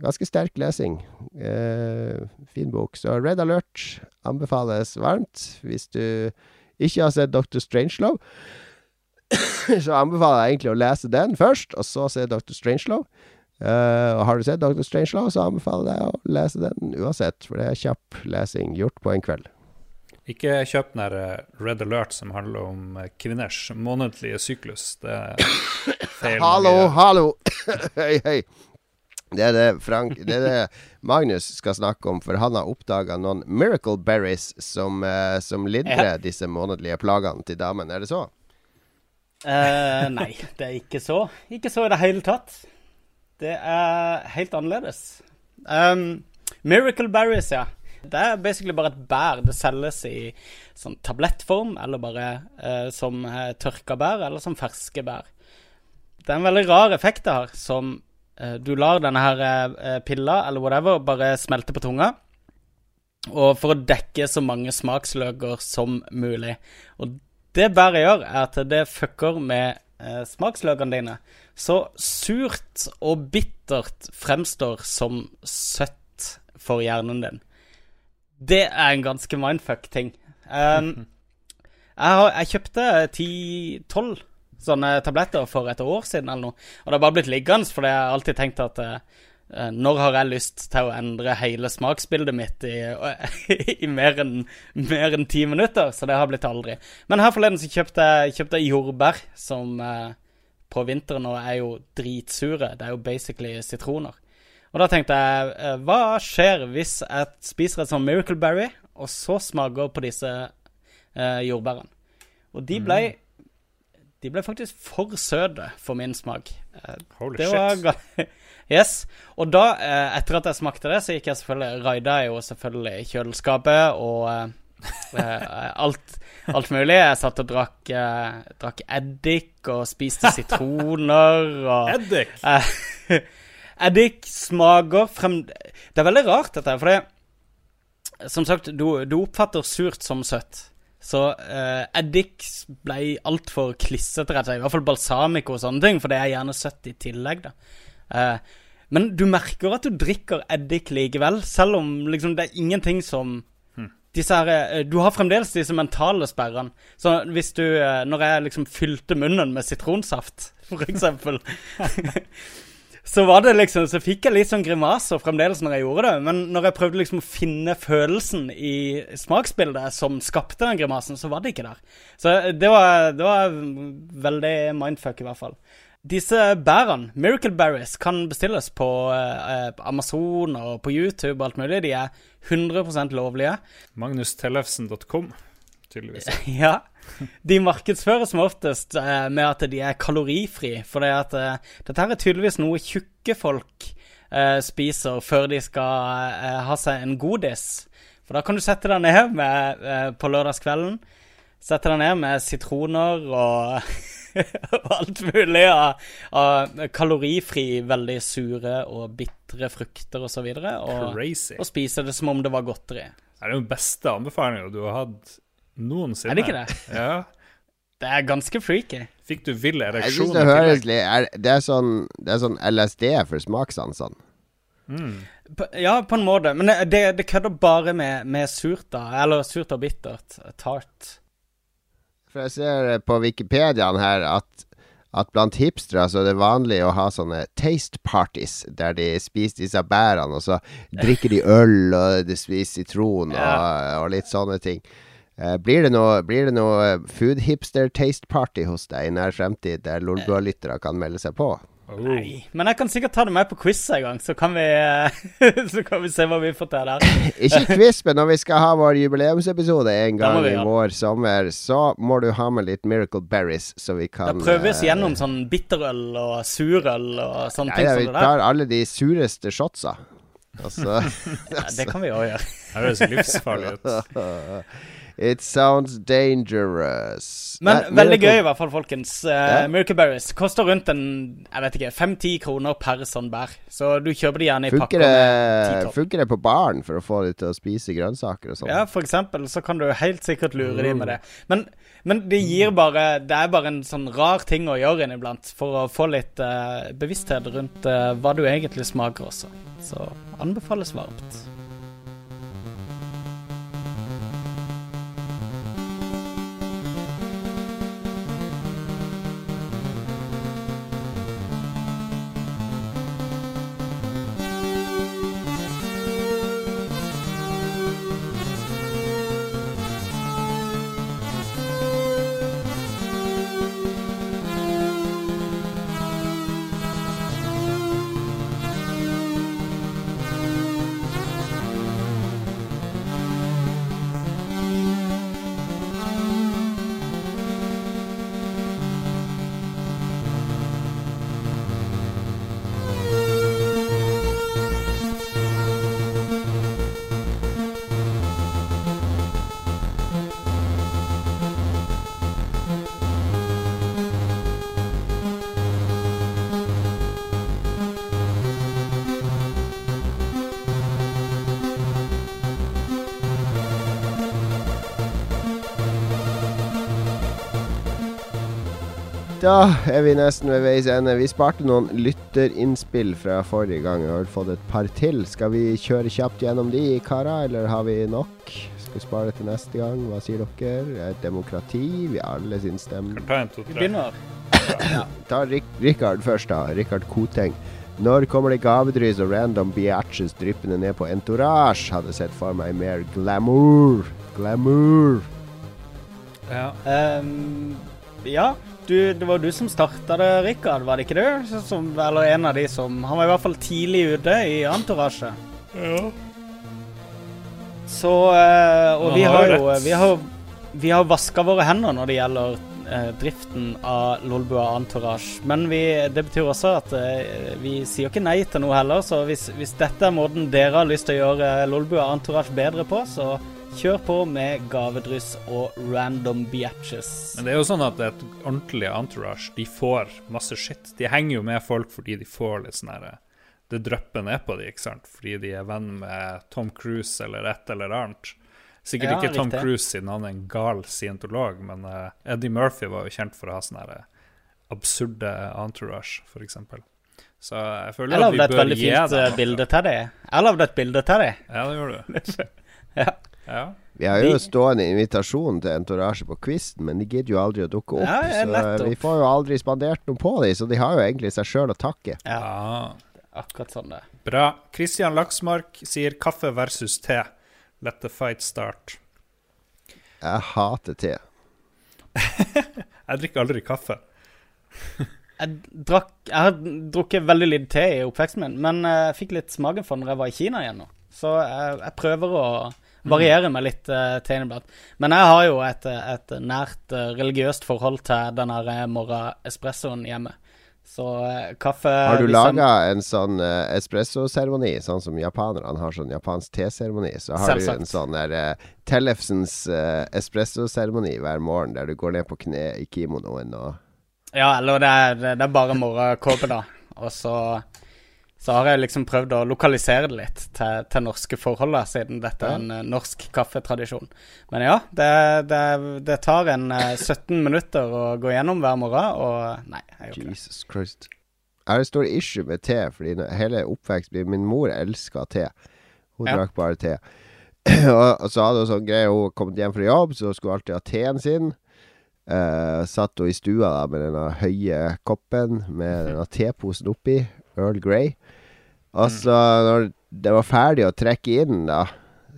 ganske sterk lesing. Eh, fin bok. Så Red Alert anbefales varmt. Hvis du ikke har sett Dr. Strangelove, <coughs> så anbefaler jeg egentlig å lese den først, og så se Dr. Strangelove. Uh, og har du sett Dr. Strangelove, så anbefaler jeg å lese den uansett, for det er kjapp lesing gjort på en kveld. Ikke kjøp den der eh, Red Alert som handler om eh, kvinners månedlige syklus. Det er <coughs> feil. Hallo, hallo! <coughs> hei, hei. Det er det Frank Det er det Magnus skal snakke om, for han har oppdaga noen miracle berries som, eh, som lindrer disse månedlige plagene til damen. Er det så? Eh, nei, det er ikke så. Ikke så i det hele tatt. Det er helt annerledes. Um, Miracle Berries, ja. Det er basically bare et bær. Det selges i sånn tablettform, eller bare uh, som uh, tørka bær, eller som ferske bær. Det er en veldig rar effekt det har, som uh, du lar denne her uh, pilla, eller whatever, bare smelte på tunga. Og for å dekke så mange smaksløker som mulig. Og det bare gjør, er at det fucker med eh, smaksløkene dine. Så surt og bittert fremstår som søtt for hjernen din. Det er en ganske mindfuck-ting. Um, jeg, jeg kjøpte ti-tolv sånne tabletter for et år siden eller noe. Og det har bare blitt liggende, for jeg har alltid tenkt at eh, når har jeg lyst til å endre hele smaksbildet mitt i, <laughs> i mer enn mer enn ti minutter? Så det har blitt aldri. Men her forleden så kjøpte jeg kjøpte jeg jordbær, som eh, på vinteren nå er jo dritsure. Det er jo basically sitroner. Og da tenkte jeg, eh, hva skjer hvis jeg spiser et sånt Miracle Berry, og så smaker på disse eh, jordbærene? Og de ble De ble faktisk for søte for min smak. Eh, Holy det shit. <laughs> Yes. Og da, eh, etter at jeg smakte det, så gikk jeg selvfølgelig Raida er jo selvfølgelig kjøleskapet og eh, eh, <laughs> alt, alt mulig. Jeg satt og drakk, drakk eddik og spiste sitroner og <laughs> Eddik? <laughs> Eddik smaker frem... Det er veldig rart, dette her, for det Som sagt, du, du oppfatter surt som søtt. Så eh, eddik ble altfor klissete, rett og slett. I hvert fall balsamico og sånne ting, for det er gjerne søtt i tillegg, da. Eh, men du merker at du drikker eddik likevel, selv om liksom det er ingenting som disse her, eh, Du har fremdeles disse mentale sperrene. Så hvis du eh, Når jeg liksom fylte munnen med sitronsaft, <laughs> for eksempel <laughs> Så var det liksom Så fikk jeg litt sånn grimaser fremdeles når jeg gjorde det. Men når jeg prøvde liksom å finne følelsen i smaksbildet som skapte den grimasen, så var det ikke der. Så det var, det var veldig mindfuck, i hvert fall. Disse bærene, Miracle Berries, kan bestilles på eh, Amazon og på YouTube og alt mulig. De er 100% lovlige. Magnustellefsen.com, tydeligvis. <laughs> Ja. De markedsføres som oftest eh, med at de er kalorifri. For det at, eh, dette er tydeligvis noe tjukke folk eh, spiser før de skal eh, ha seg en godis. For da kan du sette deg ned med, eh, på lørdagskvelden. Sette deg ned med sitroner og, <laughs> og <laughs> alt mulig av, av kalorifri, veldig sure og bitre frukter osv. Og, Crazy. og spise det som om det var godteri. Det er den beste anbefalinga du har hatt noensinne. Er det ikke det? Ja. <laughs> Det er ganske freaky. Fikk du vill ereksjon? det er, det, er sånn, det er sånn LSD for smakssansene. Mm. Ja, på en måte. Men det, det kødder bare med, med surt, da. Eller surt og bittert. Tart. For jeg ser på Wikipediaen her at, at blant hipstere så er det vanlig å ha sånne taste parties, der de spiser disse bærene, og så drikker de øl, og de spiser sitron og, og litt sånne ting. Eh, blir det noe, blir det noe eh, food hipster taste party hos deg i nær fremtid, der Lolbua-lyttere kan melde seg på? Nei. Men jeg kan sikkert ta det med på quiz en gang, så kan vi, eh, <laughs> så kan vi se hva vi får til der. <laughs> Ikke quiz, men når vi skal ha vår jubileumsepisode en gang vi i vår sommer, så må du ha med litt Miracle Berries, så vi Da kan vi oss eh, gjennom sånn bitterøl og surøl og sånne ja, ting ja, som vi det der. tar alle de sureste shotsa. Altså, <laughs> Ja, det kan vi òg gjøre. Det høres livsfarlig ut. It sounds dangerous. Men Nei, veldig gøy i hvert fall, folkens. Uh, yeah. Miracle koster rundt en jeg vet ikke, fem-ti kroner per sånn bær. Så du kjøper de gjerne i Funker pakker det, funker det på baren for å få de til å spise grønnsaker og sånn? Ja, for eksempel, så kan du helt sikkert lure de med det. Men, men det gir bare Det er bare en sånn rar ting å gjøre inniblant for å få litt uh, bevissthet rundt uh, hva du egentlig smaker også. Så anbefales varmt. Er vi nesten ved veis ende. Vi sparte noen lytterinnspill fra forrige gang. Vi har fått et par til. Skal vi kjøre kjapt gjennom de, karer, eller har vi nok? Skal vi spare det til neste gang? Hva sier dere? Er demokrati. Vi har alle sin stemme. Vi begynner. Ta Rik Rikard først, da. Rikard Koteng. Når kommer det gavedrys og random biatches dryppende ned på entourage? Hadde sett for meg mer glamour. Glamour. Ja. Ehm, ja, du, det var du som starta det, Rikard, var det ikke det? Som, eller en av de som Han var i hvert fall tidlig ute i entourage. ja. Så eh, Og vi har jo. Vi har, vi har vaska våre hender når det gjelder eh, driften av Lolbua Entourage. Men vi, det betyr også at eh, vi sier ikke nei til noe heller. Så hvis, hvis dette er måten dere har lyst til å gjøre Lolbua Entourage bedre på, så kjør på med gavedryss og random biatches. Men det er jo sånn at et ordentlig entourage, de får masse shit. De henger jo med folk fordi de får litt sånn herre Det drypper ned på dem, ikke sant? Fordi de er venn med Tom Cruise eller et eller annet. Sikkert Ja, ikke Tom riktig. Cruise siden han er en gal scientolog, men uh, Eddie Murphy var jo kjent for å ha sånne her absurde entourage, eksempel. Så jeg føler Jeg at vi lagde et bør veldig gi fint dem eh, bilde til deg. Jeg lagde et bilde til deg. Ja, det gjorde du. <laughs> Ja. Ja. Vi har jo stående invitasjon til entourage på quizen, men de gidder jo aldri å dukke opp. Ja, så vi får jo aldri spandert noe på dem, så de har jo egentlig seg sjøl å takke. Ja, akkurat sånn det. bra. Christian Laksmark sier kaffe versus te. Let the fight start. Jeg hater te. <laughs> Jeg drikker aldri kaffe. Jeg, drakk, jeg har drukket veldig lite te i oppveksten min, men eh, jeg fikk litt smaken for når jeg var i Kina igjen nå. Så jeg, jeg prøver å <laughs> variere med litt uh, te inniblant. Men jeg har jo et, eh, et nært uh, religiøst forhold til den her eh, morgen-espressoen hjemme. Så uh, kaffe Har du hvis laga en sånn uh, espressoseremoni, sånn som japanerne har sånn japansk teseremoni? Så har Selvsagt. du en sånn der uh, Tellefsens uh, espressoseremoni hver morgen, der du går ned på kne i kimonoen og Ja, eller det er, det er bare morgenkåpe, da. Og så, så har jeg liksom prøvd å lokalisere det litt til, til norske forhold, da, siden dette er en eh, norsk kaffetradisjon. Men ja, det, det, det tar en eh, 17 minutter å gå gjennom hver morgen, og nei, jeg gjør ikke det. Jesus Christ. Jeg har et stort issue med te, fordi hele oppveksten min Min mor elska te. Hun Ja. drakk bare te. <clears throat> og, så hadde hun sånn greie Hun kom hjem fra jobb, så skulle hun alltid ha teen sin. Uh, satt hun i stua da med denne høye koppen med <laughs> denne teposen oppi. Earl Grey. Og så, når det var ferdig å trekke inn, da,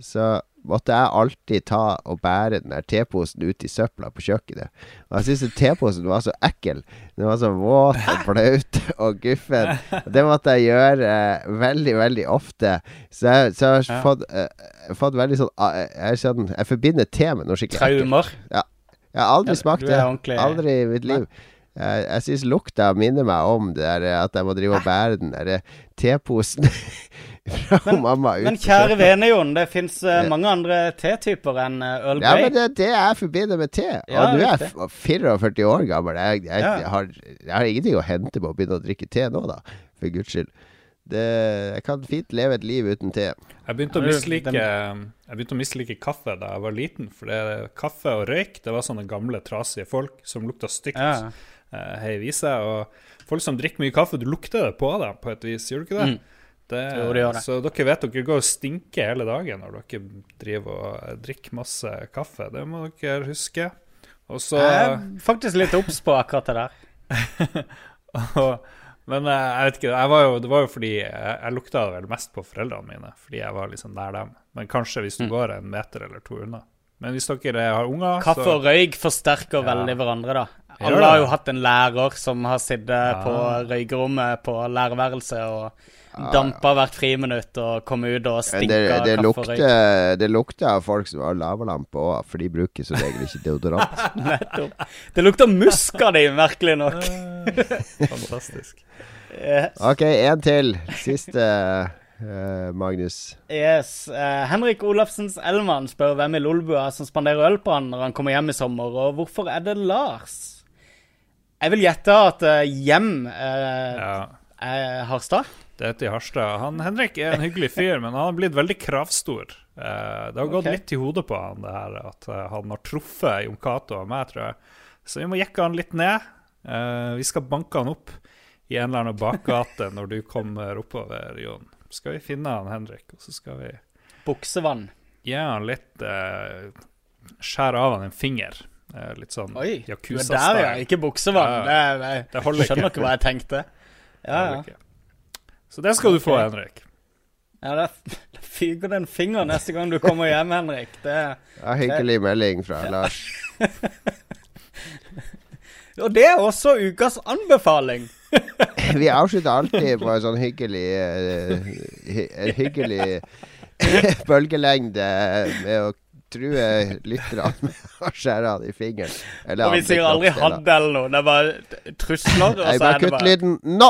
så måtte jeg alltid ta og bære den der teposen ut i søpla på kjøkkenet. Og jeg syntes teposen var så ekkel. Den var så våt og blaut <laughs> og guffen. Og det måtte jeg gjøre eh, veldig, veldig ofte. Så jeg, så jeg har Ja. fått, eh, fått veldig sånn ah, Jeg, er sånn, jeg forbinder te med noe skikkelig. Traumer. Ja. Jeg har aldri Ja, smakt det. ordentlig- Aldri i mitt liv. Jeg, jeg syns lukta minner meg om det der at jeg må drive og bære den der teposen <laughs> fra mamma ut. Men kjære vene, Jon. Det fins mange andre tetyper enn eh, Earl Ja, men det det jeg forbinder med te. Ja, og nå er jeg 44 år gammel. Jeg, jeg, Ja. jeg, har, jeg har ingenting å hente på å begynne å drikke te nå, da. For guds skyld. Det, jeg kan fint leve et liv uten te. Jeg begynte, å mislike, jeg begynte å mislike kaffe da jeg var liten. For det, kaffe og røyk det var sånne gamle, trasige folk som lukta stygt. Ja. Eh, hei vise. Og folk som drikker mye kaffe, du lukter det på dem på et vis, gjør du ikke det? Mm. det, Jo, det det. Så dere vet dere går og stinker hele dagen når dere driver og drikker masse kaffe. Det må dere huske. Og så Jeg er faktisk litt obs på akkurat det der. <laughs> og, Men eh, jeg vet ikke, jeg var jo, det var jo fordi jeg, jeg lukta vel mest på foreldrene mine, fordi jeg var liksom nær dem. Men kanskje hvis du Mm. går en meter eller to unna. Men hvis dere har unger, Kaffe så og røyk forsterker Ja. veldig hverandre, da. Alle har jo hatt en lærer som har sittet Ja. på røykerommet på lærerværelset og dampa hvert friminutt og kommet ut og stinka det, det, kaffe og røyk. det lukter av folk som har lavalampe òg, for de bruker som regel ikke deodorant. <laughs> Nettopp. Det lukter musk av de, merkelig nok. Fantastisk. <laughs> Yes. Ok, en til. Siste, eh, Magnus. Yes. eh, Henrik Olafsens Elman spør hvem i Lolbua som spanderer øl på han når han kommer hjem i sommer, og hvorfor er det Lars? Jeg vil gjette at eh, hjem eh, Ja. er Harstad. Det heter i Harstad. Han Henrik er en hyggelig fyr, men han har blitt veldig kravstor. Eh, det har gått okay. litt i hodet på han, det her at eh, han har truffet Jon Cato og meg, tror jeg. Så vi må jekke han litt ned. Eh, vi skal banke han opp i en eller annen bakgate når du kommer oppover, Jon. Skal vi finne han Henrik, og så skal vi Buksevann. gi han litt eh, Skjære av han en finger. Eh, litt sånn Oi, er Yakuza-style. der, ja. Ikke buksevann. Ja, Det, er- det holder ikke. skjønner dere hva jeg tenkte. Ja, ja. Så det skal du få. Henrik. ja da <laughs> da fyker det en finger neste gang du kommer hjem, Henrik. Det, Ja, hyggelig melding fra Lars. <laughs> og det er også ukas anbefaling. <laughs> Vi avslutter alltid på en sånn hyggelig eh, hy hyggelig <laughs> bølgelengde med å true lytterne med å skjære av i fingeren. Og vi sier aldri. 'hadde' eller noe. Det er bare trusler, og så bare er det kutt lyden nå!